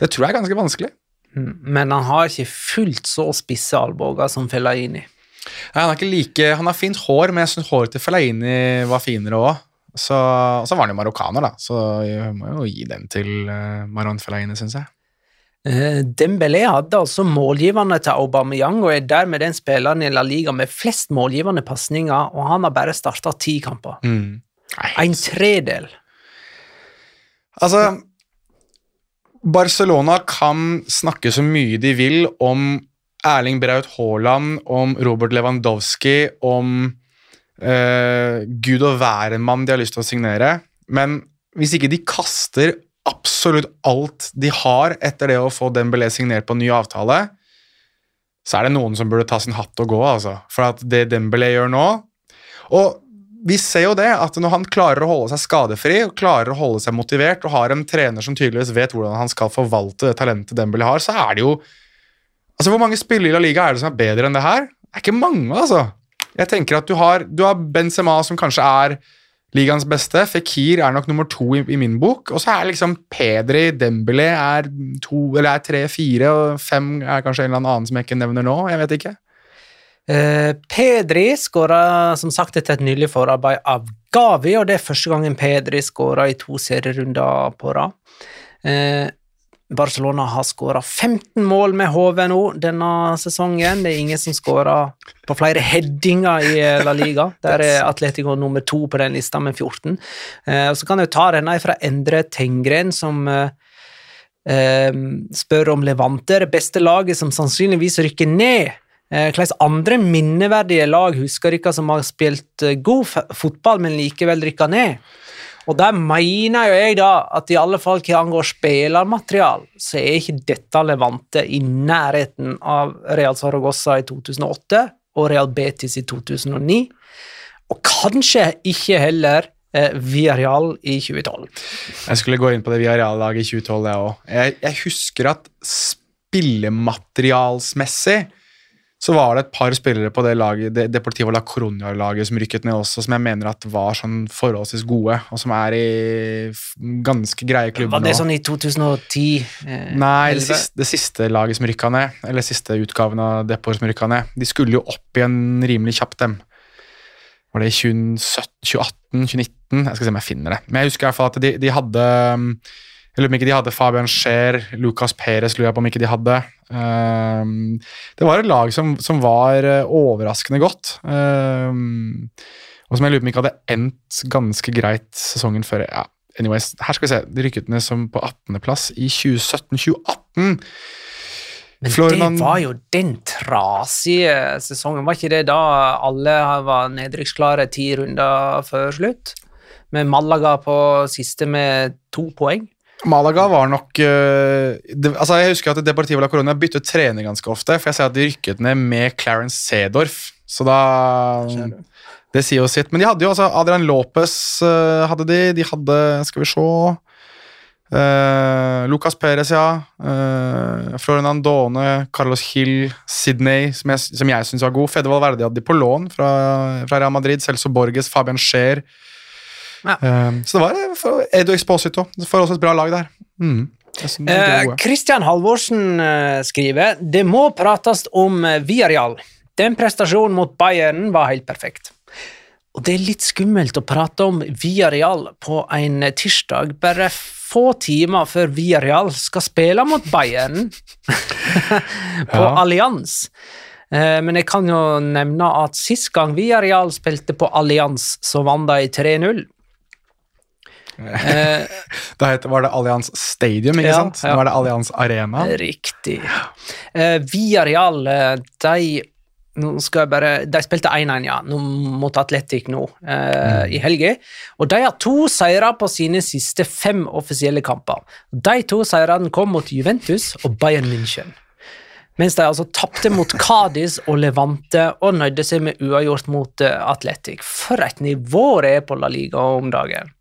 S4: Det tror jeg er ganske vanskelig.
S1: Mm, Men han har ikke fullt så spisse albuer som Fellaini.
S4: Nei, han, er ikke like, han har fint hår, men jeg syns håret til Fellaini var finere òg. Så, og så var han jo marokkaner, da, så jeg må jo gi den til uh, Maran Fellaini, syns jeg.
S1: Eh, Dembélé hadde altså målgivende til Aubameyang og er dermed den spilleren i La Liga med flest målgivende pasninger, og han har bare starta ti kamper.
S4: Mm.
S1: En tredel.
S4: Altså Barcelona kan snakke så mye de vil om Erling Braut Haaland, om Robert Lewandowski, om eh, gud og hver-en-mann de har lyst til å signere, men hvis ikke de kaster absolutt alt de har etter det å få Dembélé signert på en ny avtale, så er det noen som burde ta sin hatt og gå, altså. For at det Dembélé gjør nå Og vi ser jo det, at når han klarer å holde seg skadefri og klarer å holde seg motivert og har en trener som tydeligvis vet hvordan han skal forvalte det talentet Dembélé har, så er det jo Altså, Hvor mange spillere i La Liga er det som er bedre enn det her? Det er ikke mange, altså. Jeg tenker at Du har, du har Benzema, som kanskje er ligaens beste. Fikir er nok nummer to i, i min bok. Og så er liksom Pedri, Dembélé er to, eller er tre, fire, og fem er kanskje en eller annen som jeg ikke nevner nå. Jeg vet ikke.
S1: Eh, Pedri skåra som sagt etter et nylig forarbeid av Gavi, og det er første gangen Pedri skåra i to serierunder på rad. Eh, Barcelona har skåra 15 mål med HV nå denne sesongen. Det er ingen som skårer på flere headinger i eh, La Liga. Der er Atletico nummer to på den lista med 14. Eh, og så kan jeg ta denne fra Endre Tengren, som eh, spør om Levante, det beste laget som sannsynligvis rykker ned. Hvilke andre minneverdige lag husker dere som har spilt god fotball, men likevel rykka ned? Og der mener jo jeg da at i alle fall hva angår spillermaterial, så er ikke dette Levante i nærheten av Real Saragossa i 2008 og Real Betis i 2009. Og kanskje ikke heller eh, Viareal i 2012.
S4: Jeg skulle gå inn på det Viareal-laget i 2012, jeg òg. Jeg, jeg husker at spillematerialsmessig så var det et par spillere på det laget, det Deportivo La Coruña-laget som rykket ned også, som jeg mener at var sånn forholdsvis gode, og som er i ganske greie klubber nå.
S1: Var det sånn i 2010? Eh,
S4: Nei, det siste, det siste laget som rykka ned, eller siste utgaven av Depor som rykka ned, de skulle jo opp igjen rimelig kjapt, dem. Var det i 2018, 2019? Jeg skal se om jeg finner det. Men jeg husker i hvert fall at de, de hadde um, Jeg lurer på om ikke de hadde Fabian Scheer, Lucas Perez lurer jeg på om ikke de hadde. Um, det var et lag som, som var uh, overraskende godt. Um, og som jeg lurer på om ikke hadde endt ganske greit sesongen før. Ja, anyways, her skal vi se. De rykket ned som på 18.-plass i 2017-2018.
S1: Men
S4: Florian-
S1: det var jo den trasige sesongen. Var ikke det da alle var nedrykksklare ti runder før slutt? Med Malaga på siste med to poeng.
S4: Malaga var nok øh, det, altså Jeg husker at Deportivo la Corona byttet trener ganske ofte, for jeg ser at de rykket ned med Clarence Sedorf. Så da Det sier jo sitt. Men de hadde jo altså Adrian Lopez øh, hadde de. De hadde Skal vi se uh, Lucas Perez, ja. Uh, Florian Done, Carlos Hill, Sydney, som jeg, som jeg syns var god. Fede Valverde hadde de på lån fra, fra Real Madrid. Celso Borges, Fabian Scheer.
S1: Ja.
S4: Eh, så det var eh, for Edo Exposito. For får også et bra lag der. Mm. Er
S1: Eh, Halvorsen eh, skriver det må prates om Viareal. Den prestasjonen mot Bayern var helt perfekt. Og det er litt skummelt å prate om Viareal på en eh, tirsdag, bare få timer før Viareal skal spille mot Bayern på
S4: Ja.
S1: Allianz. Eh, Men jeg kan jo nevne at sist gang Viareal spilte på Allianz, så vant de 3-0. Eh,
S4: Da het, var det Allianz Stadium, ikke
S1: Ja,
S4: sant? Nå er det Allianz Arena.
S1: Riktig. Eh, via Real, de nå skal jeg bare, De spilte 1-1 ja, nå, mot Atletic nå eh, i helga. Og de har to seire på sine siste fem offisielle kamper. De to seirene kom mot Juventus og Bayern München. Mens de altså tapte mot Cádiz og Levante og nøyde seg med uavgjort mot eh, Atletic. For et nivå det er på La Liga om dagen.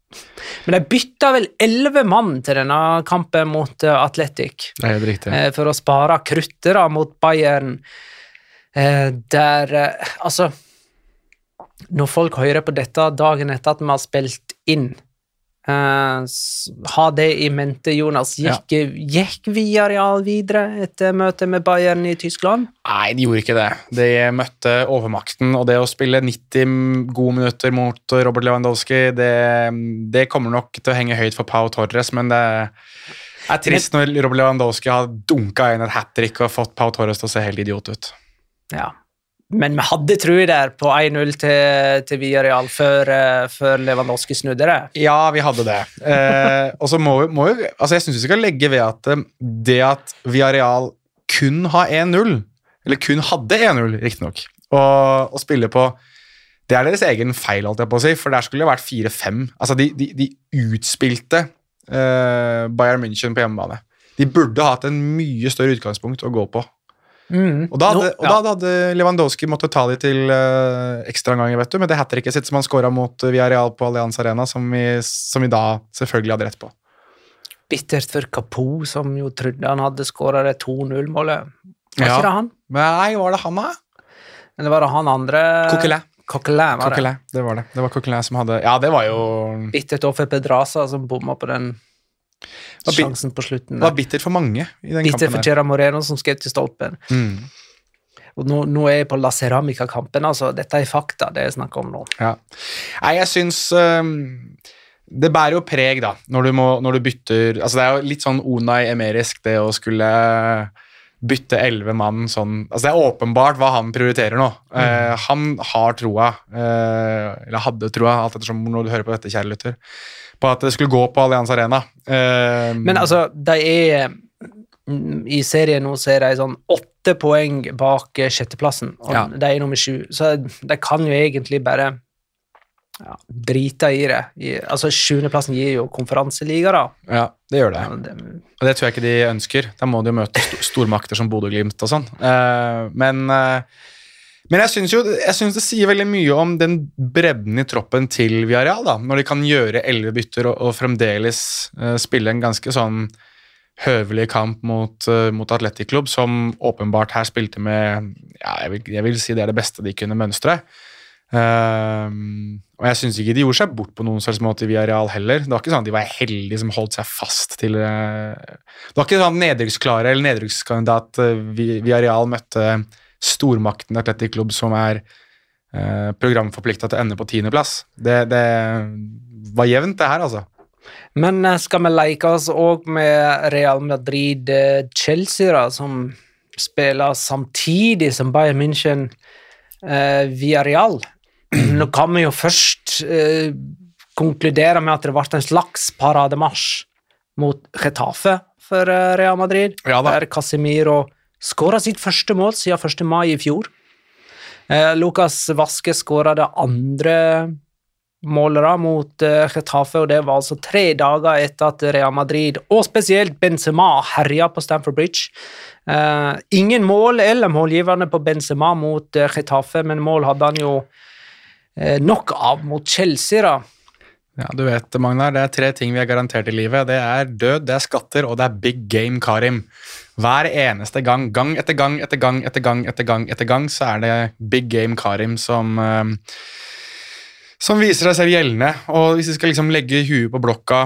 S1: Men de bytta vel elleve mann til denne kampen mot eh, Atletic
S4: Det er riktig.
S1: eh, for å spare kruttet da, mot Bayern, eh, der Altså Når folk hører på dette dagen etter at vi har spilt inn eh, Ha det i mente, Jonas. Gikk, gikk Villarreal videre etter møtet med Bayern i Tyskland?
S4: Nei, de gjorde ikke det. De møtte overmakten, og det å spille 90 gode minutter mot Robert Lewandowski, det, det kommer nok til å henge høyt for Pau Torres, men det er trist når Robert Lewandowski har dunka inn et hat trick og fått Pau Torres til å se helt idiot ut.
S1: Ja. Men vi hadde trua der på 1-0 til, til Viareal før, eh, før Lewandowski snudde det.
S4: Ja, vi hadde det. Eh, og så må, må vi altså Jeg syns vi skal legge ved at eh, det at Viareal kun har 1-0, eller kun hadde 1-0, riktignok, og, og spille på Det er deres egen feil, holdt jeg på å si, for der skulle det vært 4-5. Altså, de, de, de utspilte eh, Bayern München på hjemmebane. De burde hatt en mye større utgangspunkt å gå på. Og da hadde, og da hadde Lewandowski måttet ta de til uh, ekstraomganger, vet du, med det hat tricket sitt som han scora mot eh, Villarreal på Allianz Arena, som vi, som vi da selvfølgelig hadde rett på.
S1: Bittert for Kapo, som jo trodde han hadde skåra det 2-0-målet. Var
S4: Ja.
S1: ikke det han?
S4: Nei, var det han, da?
S1: Eller var det han andre
S4: Coquelin.
S1: Coquelin, var det.
S4: Coquelin, det var det. Det var Coquelin som hadde Ja, det var jo
S1: Bittert offer Pedraza som bomma på den
S4: Var
S1: sjansen på slutten.
S4: Var bitter for mange i den
S1: bitter for
S4: Bitter for
S1: Gerard Moreno som skrev til stolpen.
S4: Mm.
S1: Og nå, nå er jeg på La Ceramica-kampen, altså. Dette er fakta, det jeg snakker om nå.
S4: Ja. Nei, jeg syns øhm, Det bærer jo preg, da, når du, må, når du bytter Altså, det er jo litt sånn Unai Emerisk, det å skulle bytte elleve mann sånn Altså, det er åpenbart hva han prioriterer nå. Eh, han har troa, uh, eller hadde troa, alt ettersom når du hører på dette, kjære lytter, på at det skulle gå på Allianz Arena. Eh,
S1: Men altså, de er I serien nå så er de sånn åtte poeng bak eh, sjetteplassen, og
S4: Ja.
S1: de er nummer sju. Så de kan jo egentlig bare ja, drite i det. I, altså, Sjuendeplassen gir jo konferanseliga, da.
S4: Ja, det gjør det.
S1: Ja, det.
S4: Og det tror jeg ikke de ønsker. Da må de jo møte st stormakter som Bodø-Glimt og sånn. Eh, men eh, men jeg syns jo jeg synes det sier veldig mye om den bredden i troppen til Villarreal, da, når de kan gjøre elleve bytter og, og fremdeles uh, spille en ganske sånn høvelig kamp mot, uh, mot Atletic Klubb, som åpenbart her spilte med ja, jeg, vil, jeg vil si det er det beste de kunne mønstre. Uh, og jeg syns ikke de gjorde seg bort på noen slags måte i Villarreal heller. Det var ikke sånn at de var heldige som holdt seg fast til uh, Det var ikke sånn nedrykksklare eller nedrykkskandidat uh, Villarreal møtte stormakten Atletic Klubb som er eh, programforplikta til å ende på tiendeplass. Det, det var jevnt, det her, altså.
S1: Men eh, skal vi leke oss òg med Real Madrid-Chelsea, da, som spiller samtidig som Bayern München eh, Real? Nå kan vi jo først eh, konkludere med at det ble en slags parademarsj mot Getafe for eh, Real Madrid.
S4: Ja
S1: der Casemiro skåra sitt første mål siden 1. mai i fjor. Eh, Lukas Vaske skåra det andre målet da mot eh, Getafe, og det var altså tre dager etter at Real Madrid, og spesielt Benzema, herja på Stamford Bridge. Eh, ingen mål eller målgiverne på Benzema mot eh, Getafe, men mål hadde han jo eh, nok av mot Chelsea, da.
S4: Ja, du vet, Magnar, det er tre ting vi er garantert i livet. Det er død, det er skatter, og det er big game Karim. Hver eneste gang, gang etter gang etter gang etter gang, etter gang, etter gang, så er det big game Karim som eh, som viser seg selv gjeldende. Og hvis vi skal liksom legge huet på blokka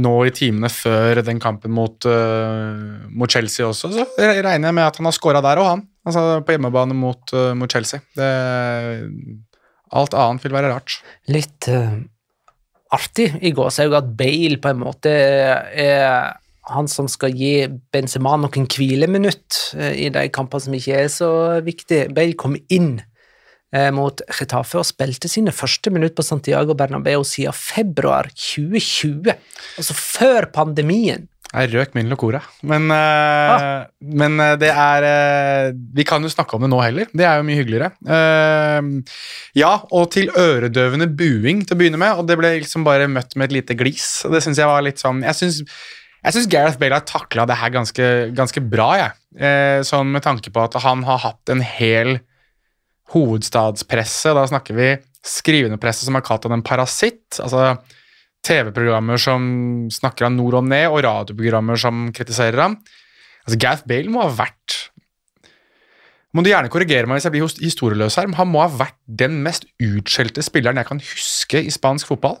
S4: nå i timene før den kampen mot, uh, mot Chelsea også, så regner jeg med at han har scora der òg, han. Altså på hjemmebane mot, uh, mot Chelsea. Det, alt annet vil være rart.
S1: Litt eh, artig i gåsehud at Bale på en måte er han som skal gi Benzema noen hvileminutt eh, i de kampene som ikke er så viktige. Bale kom inn eh, mot Getafe og spilte sine første minutt på Santiago Bernabeu siden februar 2020, altså før pandemien.
S4: Jeg røk min locora. Men, ah. men eh, det er eh, Vi kan jo snakke om det nå heller. Det er jo mye hyggeligere. Eh, ja, og til øredøvende buing til å begynne med, og det ble liksom bare møtt med et lite glis. Det syns jeg var litt sånn Jeg syns, Gareth Bale har takla det her ganske, ganske bra, jeg. Eh, sånn med tanke på at han har hatt en hel hovedstadspresse, da snakker vi skrivende presse som har kalt han en parasitt. altså TV-programmer som snakker han nord og ned, og radioprogrammer som kritiserer ham. Altså, Gareth Bale må ha vært Må du gjerne korrigere meg hvis jeg blir historieløs her, men han må ha vært den mest utskjelte spilleren jeg kan huske i spansk fotball.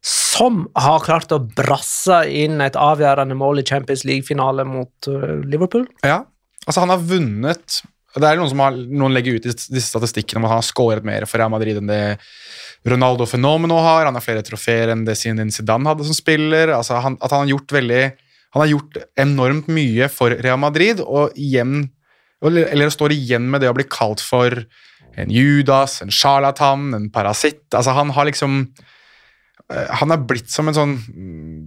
S1: Som har klart å brasse inn et avgjørende mål i Champions League-finale mot eh, Liverpool.
S4: Ja, altså han har vunnet Det er noen som har, noen legger ut disse statistikkene om at han har skåret mer for Real Madrid enn det Ronaldo Fenomeno har. Han har flere trofeer enn det Zinedine Zidane hadde som spiller. altså han, At han har gjort veldig Han har gjort enormt mye for Real Madrid, og igjen eller, eller står igjen med det å bli kalt for en Judas, en sjarlatan, en parasitt. Altså Han har liksom eh, han er blitt som en sånn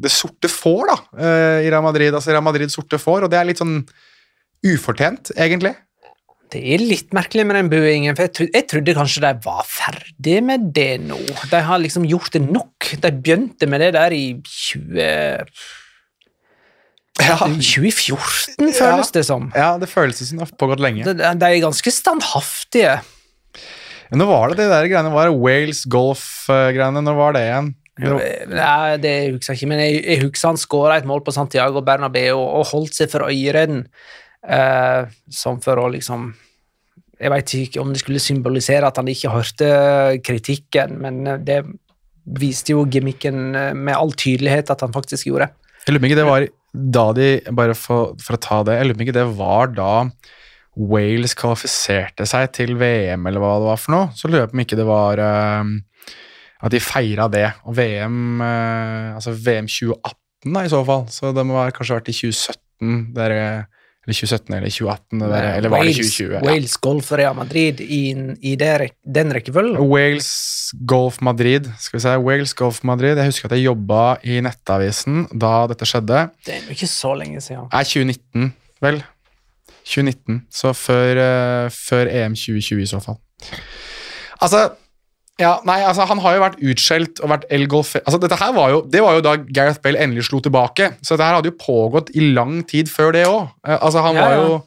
S4: Det sorte får, da, eh, i Real Madrid. Altså Real Madrid sorte får, og det er litt sånn ufortjent, egentlig.
S1: Det er litt merkelig med den buingen, for jeg, trodde, jeg trodde kanskje de var ferdig med det nå. De har liksom gjort det nok. De begynte med det der i 20...
S4: Ja,
S1: 2014, føles det som.
S4: ja det føles som det har pågått lenge.
S1: De, de er ganske standhaftige.
S4: Men Nå var det det der greiene var det Wales golf-greiene. Når var det igjen?
S1: Nei, det husker jeg ikke, men jeg, jeg husker han skåra et mål på Santiago Bernabeu og, holdt seg for ørene, eh, som for å liksom Jeg veit ikke om det skulle symbolisere at han ikke hørte kritikken, men eh, det viste jo gimmicken eh, med all tydelighet at han faktisk gjorde.
S4: Jeg lurer på ikke det var da de Bare for, for å ta det Jeg lurer på ikke det var da Wales kvalifiserte seg til VM, eller hva det var for noe. Så lurer jeg på om ikke det var uh, at de feira det. Og VM uh, Altså VM 2018, da, i så fall. Så det må ha kanskje vært i 2017. Der, eller 2017 eller 2018, det der, eller var det
S1: Wales,
S4: 2020? Ja.
S1: Wales Golf Real Madrid i, i det, den rekkefølgen.
S4: Wales Golf Madrid. Skal vi se, Wales Golf Madrid. Jeg husker at jeg jobba i Nettavisen da dette skjedde.
S1: Det er jo ikke så lenge siden.
S4: Er 2019, vel? 2019. Så før, uh, før EM 2020 i så fall. Altså ja, nei, altså Han har jo vært utskjelt og vært El. Altså, dette her var jo, det var jo da Gareth Bale endelig slo tilbake. Så dette her hadde jo pågått i lang tid før det òg. Altså, han
S1: Ja,
S4: var jo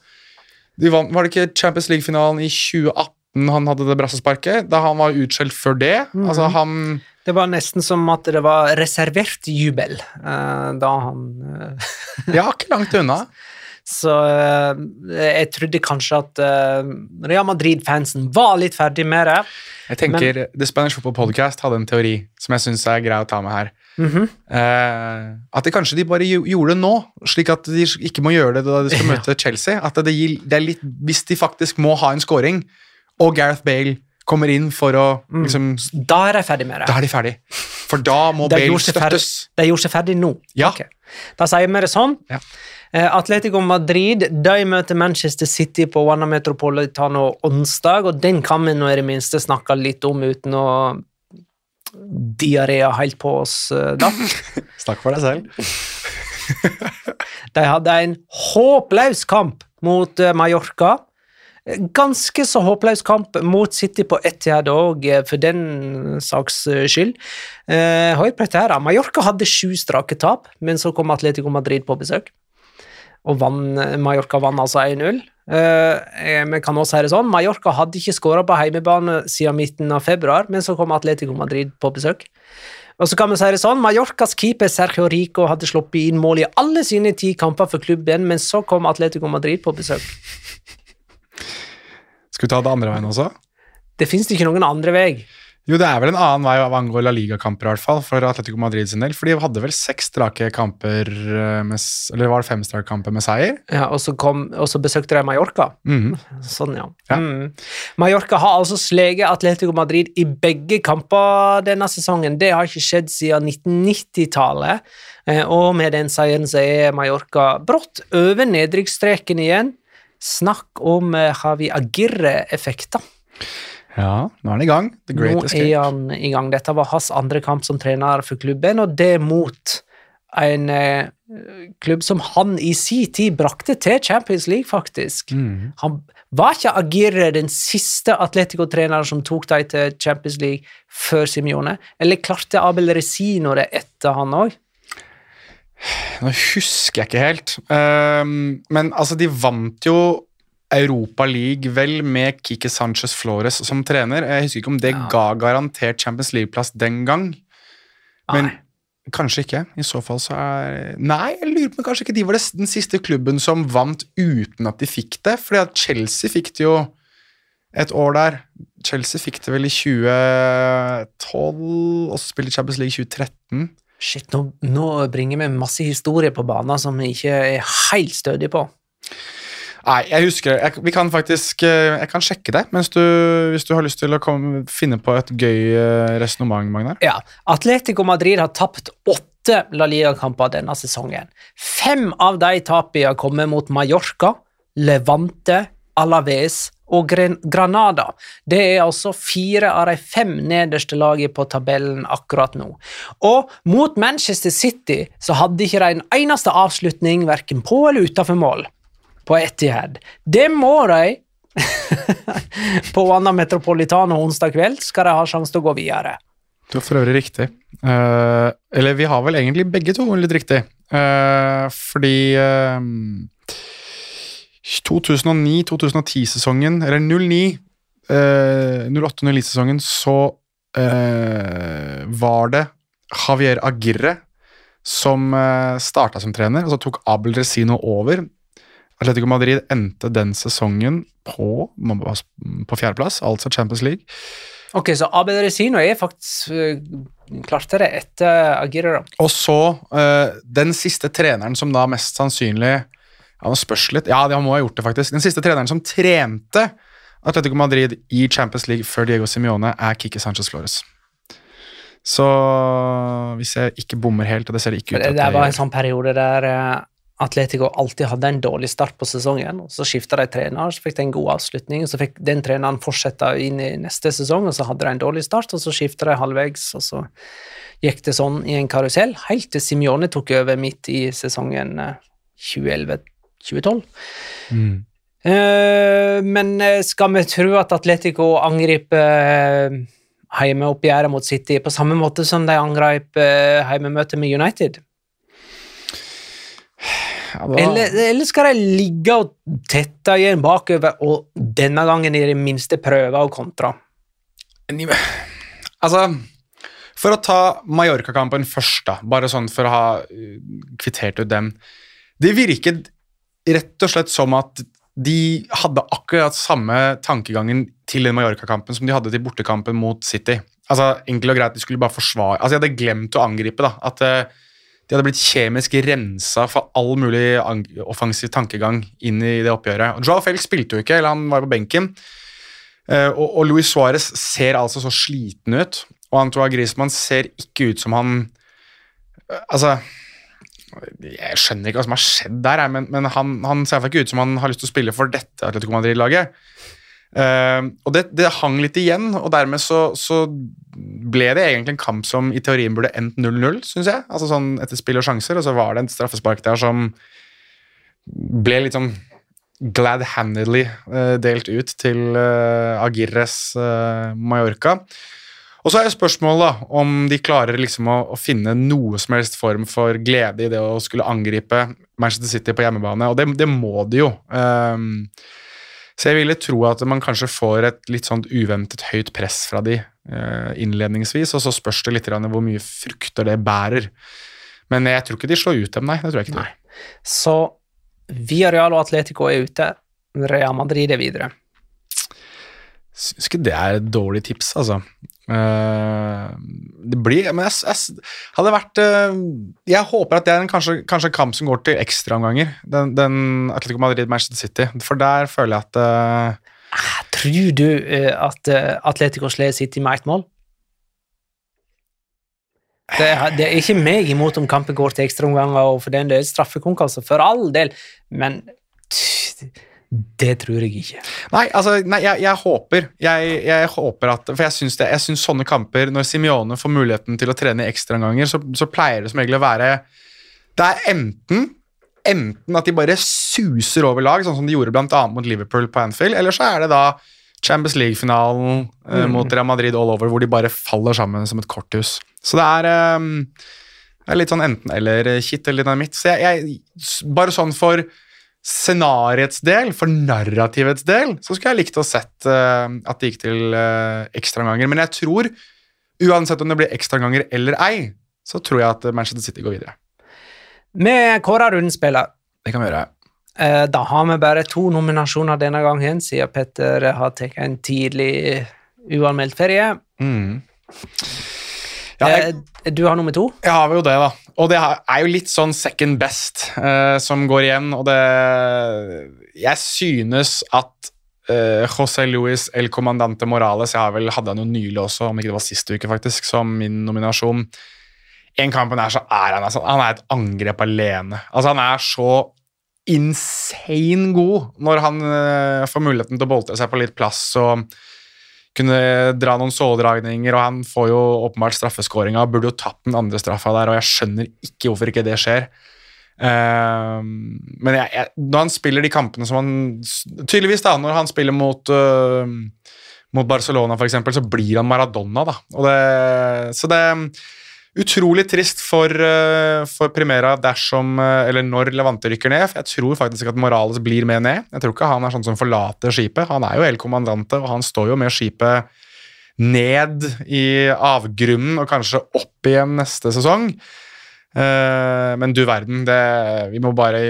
S4: de vant, Var det ikke Champions League-finalen i 2018 han hadde det brassesparket? Da han var utskjelt før det?
S1: Mm.
S4: Altså, han
S1: Det var nesten som at det var reservert jubel uh, da han uh,
S4: Ja, ikke langt unna.
S1: Så eh, jeg trodde kanskje at eh, Real Madrid-fansen var litt ferdig med det.
S4: Jeg tenker The Spanish Football Podcast hadde en teori som jeg syns er grei å ta med her.
S1: Mhm.
S4: Eh, at det kanskje de bare gjorde det nå, slik at de ikke må gjøre det da de skal møte Chelsea. At det, det er litt, Hvis de faktisk må ha en scoring, og Gareth Bale kommer inn for å liksom,
S1: Da er de ferdig med det.
S4: Da er de ferdig. For da må Bale støttes.
S1: De gjorde seg ferdig nå.
S4: Ja.
S1: Okay. Da sier vi det sånn.
S4: Ja.
S1: Eh, Atletico Madrid de møter Manchester City på Wanna Metropolitano onsdag, og den kan vi nå i det minste snakke litt om uten å diaré helt på oss eh, da.
S4: Snakk for deg selv.
S1: De hadde en håpløs kamp mot eh, Mallorca. Ganske så håpløs kamp mot City på Etihad òg, for den saks skyld. Eh, Hør på dette her. Mallorca hadde sju strake tap, men så kom Atletico Madrid på besøk. Og vann, Mallorca vant altså 1-0. Eh, Vi kan også si det sånn, Mallorca hadde ikke skåra på heimebane siden midten av februar, men så kom Atletico Madrid på besøk. Og så kan vi si det sånn, Mallorcas keeper Sergio Rico hadde sluppet inn mål i alle sine ti kamper for klubben, men så kom Atletico Madrid på besøk.
S4: Skal vi ta det andre veien også?
S1: Det fins ikke noen andre vei.
S4: Jo, det er vel en annen vei hva angår La Liga-kamper, i hvert fall, for Atletico Madrid sin del. For de hadde vel seks strake kamper eh, med, Eller var det fem strake kamper med seier?
S1: Ja, og, så kom, og så besøkte de Mallorca.
S4: Mhm.
S1: Sånn, ja.
S4: Ja.
S1: Mm. Mallorca har altså sleget Atletico Madrid i begge kamper denne sesongen. Det har ikke skjedd siden 1990-tallet. Eh, Og med den seieren så er Mallorca brått over nedrykksstreken igjen. Snakk om eh, Javi Agirre-effekter.
S4: Ja, nå er han i gang. The Great
S1: Nå er han i gang. Dette var hans andre kamp som trener for klubben, og det mot en eh, klubb som han i sin tid brakte til Champions League, faktisk.
S4: Mm.
S1: Han var ikke Agirre den siste Atletico-treneren som tok dem til Champions League før Simione? Eller klarte Abel Resino det etter han òg?
S4: Nå husker jeg ikke helt. um, men altså, de vant jo Europa League vel med Kike Sanchez Flores som trener. Jeg husker ikke om det
S1: Ja.
S4: ga garantert Champions League-plass den gang. Men
S1: Nei.
S4: kanskje ikke. I så fall så er Nei, jeg lurer på kanskje ikke de var den siste klubben som vant uten at de fikk det. Fordi at Chelsea fikk det jo et år der. Chelsea fikk det vel i 2012, og så spilte Champions League i 2013.
S1: Shit, nå, nå bringer vi masse historie på banen som vi ikke er helt stødige på.
S4: Nei, jeg husker jeg, Vi kan faktisk eh, Jeg kan sjekke det du, hvis du har lyst til å komme, finne på et gøy uh, resonnement, Magnar.
S1: Ja, Atletico Madrid har tapt åtte La Liga-kamper denne sesongen. Fem av de tapene har kommet mot Mallorca, Levante, Alaves og Granada. Det er altså fire av de fem nederste lagene på tabellen akkurat nå. Og mot Manchester City så hadde ikke de en eneste avslutning verken på eller utenfor mål på Etihad. Det må de på Wanda Metropolitano onsdag kveld skal de ha sjanse til å gå videre.
S4: Du har for øvrig riktig. Uh, eller vi har vel egentlig begge to litt riktig. uh, fordi uh, 2009-2010-sesongen, eller 09 uh, 08-09-sesongen, så eh, var det Javier Agirre som uh, starta som trener, og så tok Abel Resino over. Atletico Madrid endte den sesongen på, på fjerdeplass, altså Champions League.
S1: Ok, så Abed Resino er faktisk øh, klarte det etter Aguirre.
S4: Og så uh, den siste treneren som da mest sannsynlig Ja, nå spørs litt. Ja, han må ha gjort det, faktisk. Den siste treneren som trente Atletico Madrid i Champions League før Diego Simione, er Kike Sanchez Flores. Så hvis jeg ikke bommer helt, og det ser det ikke ut
S1: Det,
S4: til
S1: det
S4: at
S1: var en sånn periode der eh, Atletico alltid hadde en dårlig start på sesongen, og så skifta de trener, så fikk de en god avslutning, og så fikk den treneren fortsette inn i neste sesong, og så hadde de en dårlig start, og så skifta de halvveis, og så gikk det sånn i en karusell, helt til Simione tok over midt i sesongen eh, 2011-2012.
S4: Mm.
S1: Eh, men eh, skal vi tro at Atletico angriper hjemmeoppgjøret mot City på samme måte som de angrep hjemmemøtet med United? Eller, eller skal de ligge og tette igjen bakover og denne gangen i det minste prøve å kontre?
S4: Altså, for å ta Mallorca-kampen først, da, bare sånn for å ha uh, kvittert ut dem. Det virket rett og slett som at de hadde akkurat samme tankegangen til den Mallorca-kampen som de hadde til bortekampen mot City. Altså, Enkelt og greit, de skulle bare forsvare Altså, De hadde glemt å angripe. da, at uh, De hadde blitt kjemisk rensa for all mulig offensiv tankegang inn i det oppgjøret. Joao Felix spilte jo ikke, eller han var på benken. Eh, og, og Luis Suárez ser altså så sliten ut, og Antoine Griezmann ser ikke ut som han eh, Altså Jeg skjønner ikke hva som har skjedd der, men, men han, han ser i hvert fall ikke ut som han har lyst til å spille for dette Atletico Madrid-laget. Eh, og det, det hang litt igjen, og dermed så, så ble det egentlig en kamp som i teorien burde endt 0-0, syns jeg. Altså sånn etter spill og sjanser, og så var det en straffespark der som ble litt sånn glad-handedly uh, delt ut til uh, Agirres eh, Mallorca. Og så er jo spørsmålet da, om de klarer liksom å, å, finne noe som helst form for glede i det å skulle angripe Manchester City på hjemmebane, og det, det må de jo. Um, så jeg ville tro at man kanskje får et litt sånn uventet høyt press fra de uh, innledningsvis, og så spørs det litt hvor mye frukter det bærer. Men jeg tror ikke de slår ut dem, nei. det tror jeg ikke.
S1: Nei. Så Villarreal og Atletico er ute, Real Madrid er videre.
S4: Syns ikke det er et dårlig tips, altså. Blir Men jeg, jeg, hadde vært uh, Jeg håper at det er en kanskje, kanskje kamp som går til ekstraomganger. Den, den Atletico Madrid-Manchester City. For der føler jeg at uh,
S1: Tror du at Atletico slår City med ett mål? Det er, det er, ikke meg imot om kampen går til ekstraomganger, og for den del straffekonkurranse, for all del, men det tror jeg ikke.
S4: Nei, altså, nei, jeg, jeg, håper jeg, jeg, håper at For jeg syns, det, jeg syns sånne kamper, når Simione får muligheten til å trene ekstraomganger, så, så pleier det som regel å være Det er enten enten at de bare suser over lag, sånn som de gjorde annet mot Liverpool på Anfield, eller så er det da Champions League-finalen mm. mot Real Madrid all over, hvor de bare faller sammen som et korthus. Så det er, um, det er litt sånn enten-eller-kitt eller dynamitt. Så jeg, jeg, bare sånn for scenariets del, for narrativets del, så skulle jeg likt å sett uh, at det gikk til uh, ekstraomganger. Men jeg tror, uansett om det blir ekstraomganger eller ei, så tror jeg at Manchester City går videre.
S1: Vi kårer rundspiller.
S4: Det kan vi gjøre.
S1: Uh, da har vi bare to nominasjoner denne gangen, siden Petter har tatt en tidlig uanmeldt ferie.
S4: Mm.
S1: Ja, jeg, du har nummer to?
S4: Jeg har jo det, da. Og det er jo litt sånn second best uh, som går igjen, og det Jeg synes at uh, José Luis El Comandante Morales Jeg har vel, hadde han jo nylig også, om ikke det var sist uke, faktisk, som min nominasjon. En kampen er så er han altså, Han er et angrep alene. Altså, han er så insane god når han uh, får muligheten til å boltre seg på litt plass og kunne dra noen såledragninger, og han får jo åpenbart straffeskåringa. Burde jo tatt den andre straffa der, og jeg skjønner ikke hvorfor ikke det skjer. Uh, men jeg, jeg, når han spiller de kampene som han Tydeligvis, da, når han spiller mot uh, mot Barcelona, f.eks., så blir han Maradona, da. Det, så det Utrolig trist for, eh, for, Primera dersom, eh, eller når Levante rykker ned. Jeg tror faktisk at Morales blir med ned. Jeg tror ikke han er sånn som forlater skipet. Han er jo El Kommandante, og han står jo med skipet ned i avgrunnen og kanskje opp igjen neste sesong. Eh, men du verden, det, vi må, bare,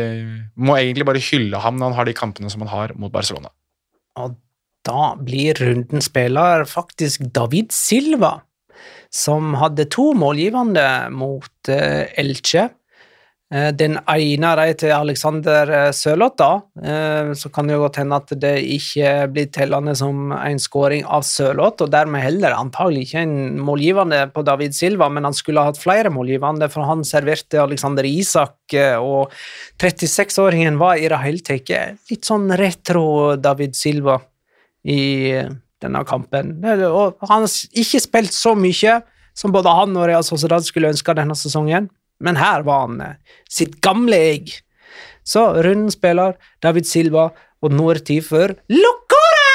S4: må egentlig bare hylle ham når han har de kampene som han har mot Barcelona.
S1: Og da blir runden spiller faktisk David Silva som hadde to målgivende mot uh, Elche. Uh, den ene er til Alexander eh, Sørloth, da. Så kan det jo godt hende at det ikke blir tellende som en skåring av Sørloth, og dermed heller antagelig ikke en målgivende på David Silva, men han skulle ha hatt flere målgivende, for han serverte Alexander Isak, og 36-åringen var i det hele tatt litt sånn retro David Silva i denne kampen. Og han har ikke spilt så mye som både han og Real Sociedad skulle ønske denne sesongen, men her var han eh, sitt gamle egg. Så runden spiller David Silva, og nå er det tid for Locora!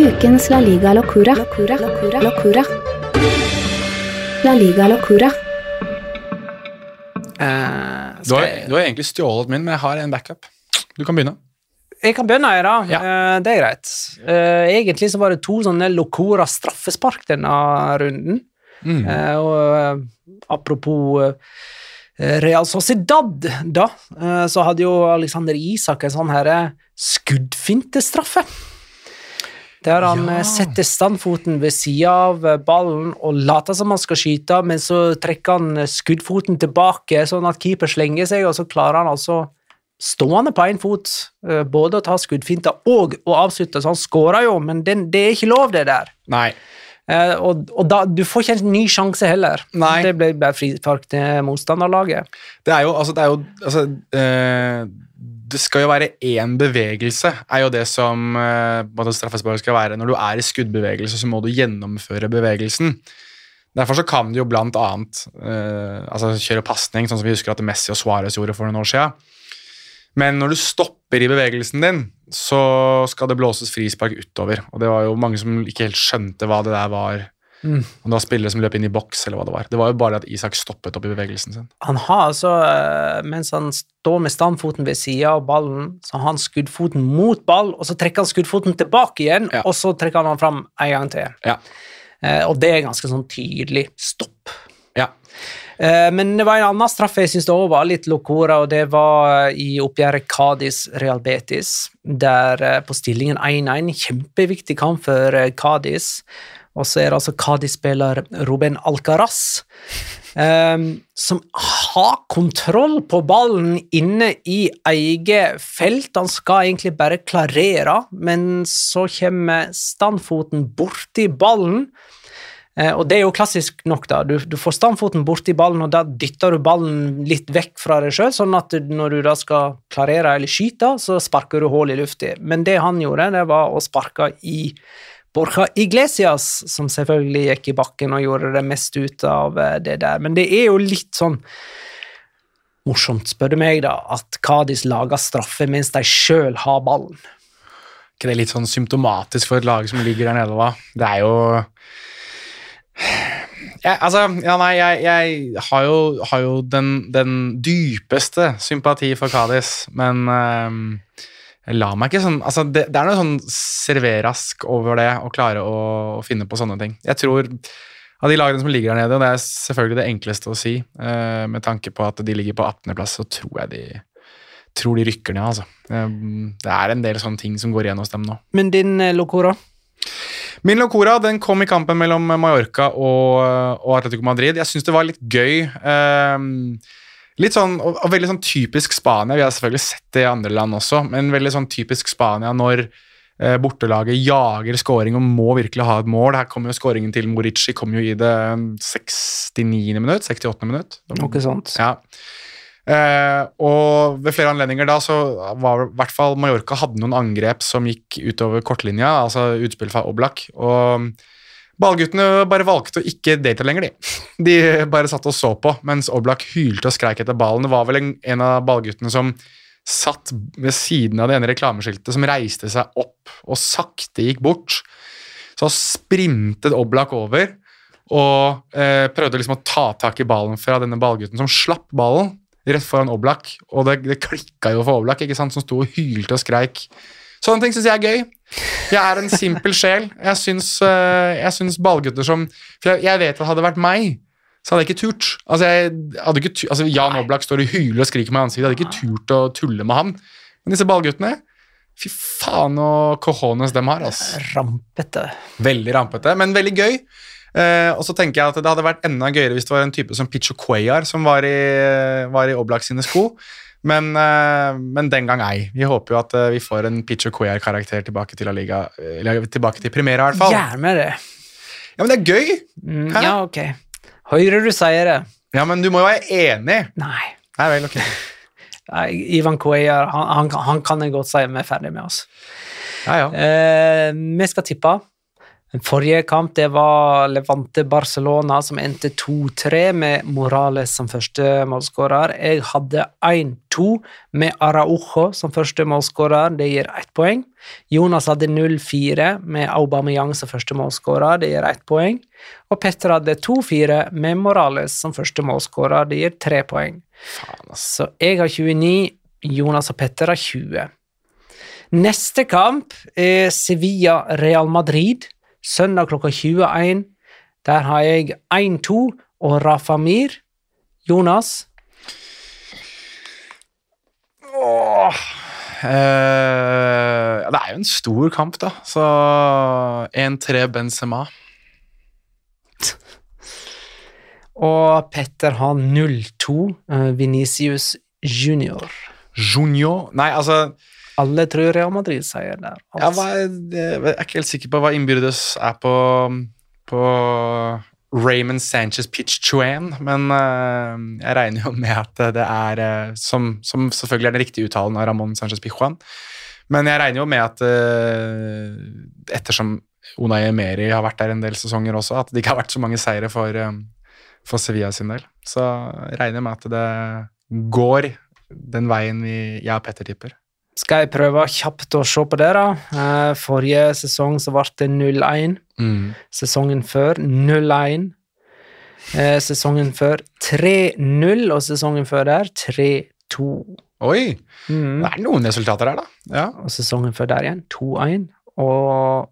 S5: Ukens La Liga Locura. Locura. Locura. Locura. La Liga Locura.
S1: Uh,
S4: du, har, du har egentlig stjålet min, men jeg har en backup. Du kan begynne.
S1: Jeg kan begynne, jeg, da.
S4: Ja.
S1: Uh, det er greit. Uh, egentlig så var det to sånne Locora straffespark denne runden.
S4: Mm.
S1: Uh, og apropos Real Sociedad, da, så hadde jo Alexander Isak en sånn herre skuddfintestraffe. Der han
S4: Ja.
S1: setter standfoten ved sida av ballen og later som han skal skyte, men så trekker han skuddfoten tilbake, sånn at keeper slenger seg, og så klarer han altså stående på én fot, eh, både å ta skuddfinter og å avslutte, så han skåra jo, men det, det er ikke lov, det der.
S4: Nei.
S1: Uh, og og da, du får ikke en ny sjanse heller.
S4: Nei.
S1: Det ble bare frispark til motstanderlaget.
S4: Det er jo Altså, det er jo altså, uh, det skal jo være én bevegelse, er jo det som uh, straffespark skal være. Når du er i skuddbevegelse, så må du gjennomføre bevegelsen. Derfor så kan du jo blant annet uh, altså kjøre pasning, sånn som vi husker at Messi og Suárez gjorde for noen år siden. Men når du stopper i bevegelsen din, så skal det blåses frispark utover. Og det var jo mange som ikke helt skjønte hva det der var.
S1: Mm.
S4: Om det var spillere som løp inn i boks, eller hva det var. Det var jo bare at Isak stoppet opp i bevegelsen sin.
S1: Han har altså, eh, mens han står med standfoten ved sida av ballen, så har han skuddfoten mot ball, og så trekker han skuddfoten tilbake igjen,
S4: Ja.
S1: og så trekker han den fram en gang til.
S4: Ja.
S1: Eh, og det er ganske sånn tydelig stopp.
S4: Ja.
S1: Eh, Men det var en annen straffe jeg syns også var litt locora, og det var eh, i oppgjøret Cádiz-Real Betis, der eh, på stillingen 1-1, kjempeviktig kamp for Kadis. Og så er det altså Cádiz-spiller Ruben Alcaraz, um, som har kontroll på ballen inne i eget felt. Han skal egentlig bare klarere, men så kommer standfoten borti ballen. Eh, og det er jo klassisk nok, da. Du, du får standfoten borti ballen, og da dytter du ballen litt vekk fra deg sjøl, sånn at du, når du da skal klarere eller skyte, så sparker du hull i lufta. Men det han gjorde, det var å sparke i Borja Iglesias, som selvfølgelig gikk i bakken og gjorde det mest ut av eh, det der. Men det er jo litt sånn morsomt, spør du meg, da, at Kadis lager straffe mens de sjøl har ballen.
S4: ikke det er litt sånn symptomatisk for et lag som ligger der nede, da? Det er jo jeg, altså, ja, nei, jeg, jeg har jo, har jo den, den dypeste sympati for Kadis, men jeg lar meg ikke sånn altså, det, det er noe sånn serverask over det å klare å, å finne på sånne ting. Jeg tror av de lagene som ligger der nede, og det er selvfølgelig det enkleste å si, uh, med tanke på at de ligger på 18.-plass, så tror jeg de tror de rykker ned, altså. Uh, Det er en del sånne ting som går igjen hos dem nå.
S1: Men din eh, Locora?
S4: Min Locora den kom i kampen mellom Mallorca og, og Atletico Madrid. Jeg syns det var litt gøy. ehm, litt sånn, og, og veldig sånn typisk Spania. Vi har selvfølgelig sett det i andre land også, men veldig sånn typisk Spania når eh, bortelaget jager scoring og må virkelig ha et mål. Her kommer jo scoringen til Morici kom jo i det 69. minutt, 68. minutt.
S1: Noe sånt.
S4: Ja. Eh, og ved flere anledninger da så var i hvert fall Mallorca hadde noen angrep som gikk utover kortlinja, altså utspill fra Oblak. Og ballguttene bare valgte å ikke delta lenger, de. De bare satt og så på mens Oblak hylte og skreik etter ballen. Det var vel en, en av ballguttene som satt ved siden av det ene reklameskiltet, som reiste seg opp og sakte gikk bort. Så sprintet Oblak over og eh, prøvde liksom å ta tak i ballen fra denne ballgutten, som slapp ballen rett foran Oblak, og det, det klikka jo for Oblak, ikke sant, som sto og hylte og skreik. Sånne ting syns jeg er gøy. Jeg er en simpel sjel. Jeg syns, eh, jeg syns ballgutter som For jeg, jeg vet at hadde det vært meg, så hadde jeg ikke turt. Altså, jeg hadde ikke, altså Jan Oblak står og hyler og skriker meg i ansiktet. Jeg hadde ikke turt å tulle med han. Men disse ballguttene Fy faen og cojones dem har, altså.
S1: Rampete.
S4: Veldig rampete, men veldig gøy. Eh, og så tenker jeg at det hadde vært enda gøyere hvis det var en type som Picho Cuellar som var i, var i Oblak sine sko. Men, eh, men den gang ei. Vi håper jo at eh, vi får en Picho Cuellar-karakter tilbake til La Liga, eller tilbake til Primera, i hvert fall.
S1: Gjerne det.
S4: Ja, men det er gøy!
S1: Mm, ja, ok. Høyre du sier det.
S4: Ja, men du må jo være enig.
S1: Nei.
S4: Nei vel, ok.
S1: Ivan Cuellar, han, han, han kan jeg godt si vi er ferdig med oss.
S4: Ja, ja.
S1: Eh, vi skal tippe. Den forrige kamp det var Levante Barcelona, som endte 2-3 med Morales som første målskårer. Jeg hadde 1-2 med Araujo som første målskårer, det gir ett poeng. Jonas hadde 0-4 med Aubameyang som første målskårer, det gir ett poeng. Og Petter hadde 2-4 med Morales som første målskårer, det gir tre poeng. Så jeg har 29, Jonas og Petter har 20. Neste kamp er Sevilla-Real Madrid, søndag klokka 21. Der har jeg 1-2 og Rafamir. Jonas?
S4: Åh. Eh, det er jo en stor kamp, da. Så 1-3 Benzema.
S1: Og Petter har 0-2 uh, Venicius Junior.
S4: Junior Nei, altså
S1: Alle tror Real Madrid sier der.
S4: Ja, hva er, jeg er ikke helt sikker på hva innbyrdes er på, på Raymond Sanchez Pitch-Chuan, men eh, jeg regner jo med at det er eh, som, som selvfølgelig er den riktige uttalen av Ramón Sanchez Pichuan. Men jeg regner jo med at eh, ettersom Unai Emery har vært der en del sesonger også, at det ikke har vært så mange seire for, for Sevilla sin del. Så jeg regner med at det går den veien vi, jeg og Petter tipper.
S1: Skal jeg prøve kjapt å se på det, da? Eh, Forrige sesong så ble det 0-1.
S4: Mm.
S1: Sesongen før 0-1. Eh, Sesongen før 3-0, og sesongen før der 3-2.
S4: Oi!
S1: Mm.
S4: Det er noen resultater her, da. Ja.
S1: Og sesongen før der igjen 2-1. Og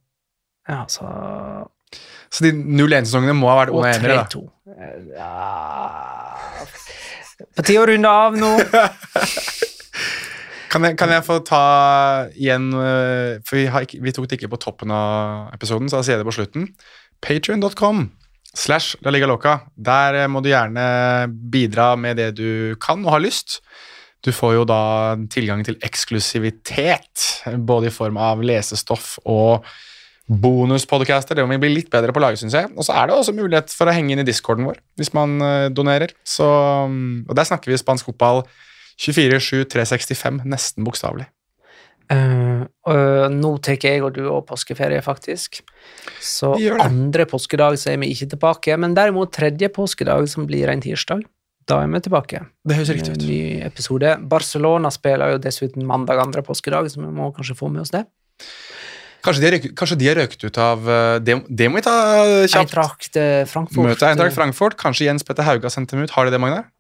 S1: ja, så
S4: Så de 0-1-sesongene må ha vært
S1: Og
S4: enere, da.
S1: 3-2. Eh, Ja På tide å runde av nå.
S4: Kan jeg, kan jeg få ta igjen øh, For vi, ikke, vi tok det ikke på toppen av episoden, så da sier jeg det på slutten. Patrion.com slash La Liga Loca. Der øh, må du gjerne bidra med det du kan og har lyst. Du får jo da tilgang til eksklusivitet, både i form av lesestoff og bonuspodcaster. Det må vi bli litt bedre på å lage, syns jeg. Og så er det også mulighet for å henge inn i discorden vår hvis man øh, donerer. Så, og der snakker vi spansk fotball 24-7, 365, nesten bokstavelig.
S1: Uh, uh, nå tar jeg og du og påskeferie, faktisk. Så andre påskedag så er vi ikke tilbake, men derimot tredje påskedag, som blir en tirsdag, da er vi tilbake.
S4: Det høres riktig ut.
S1: Ny episode. Barcelona spiller jo dessuten mandag andre påskedag, så vi må kanskje få med oss det.
S4: Kanskje de røket, kanskje de har røket ut av uh, det, det må vi ta kjapt.
S1: Eintracht eh, Frankfurt.
S4: Møte Eintracht Frankfurt. Kanskje Jens Petter Hauga sendte dem ut. Har de det, Magnar?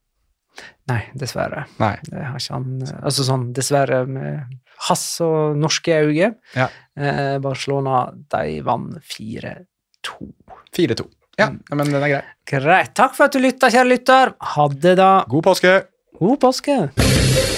S1: Nei, dessverre.
S4: Nei.
S1: Det har ikke han eh, Altså sånn, dessverre, med hans og norske øyne.
S4: Ja.
S1: Eh, Barcelona, de vant 4-2.
S4: 4-2. Ja, men den er grei.
S1: Greit. Takk for at du lytta, kjære lytter. Ha det, da.
S4: God påske!
S1: God påske.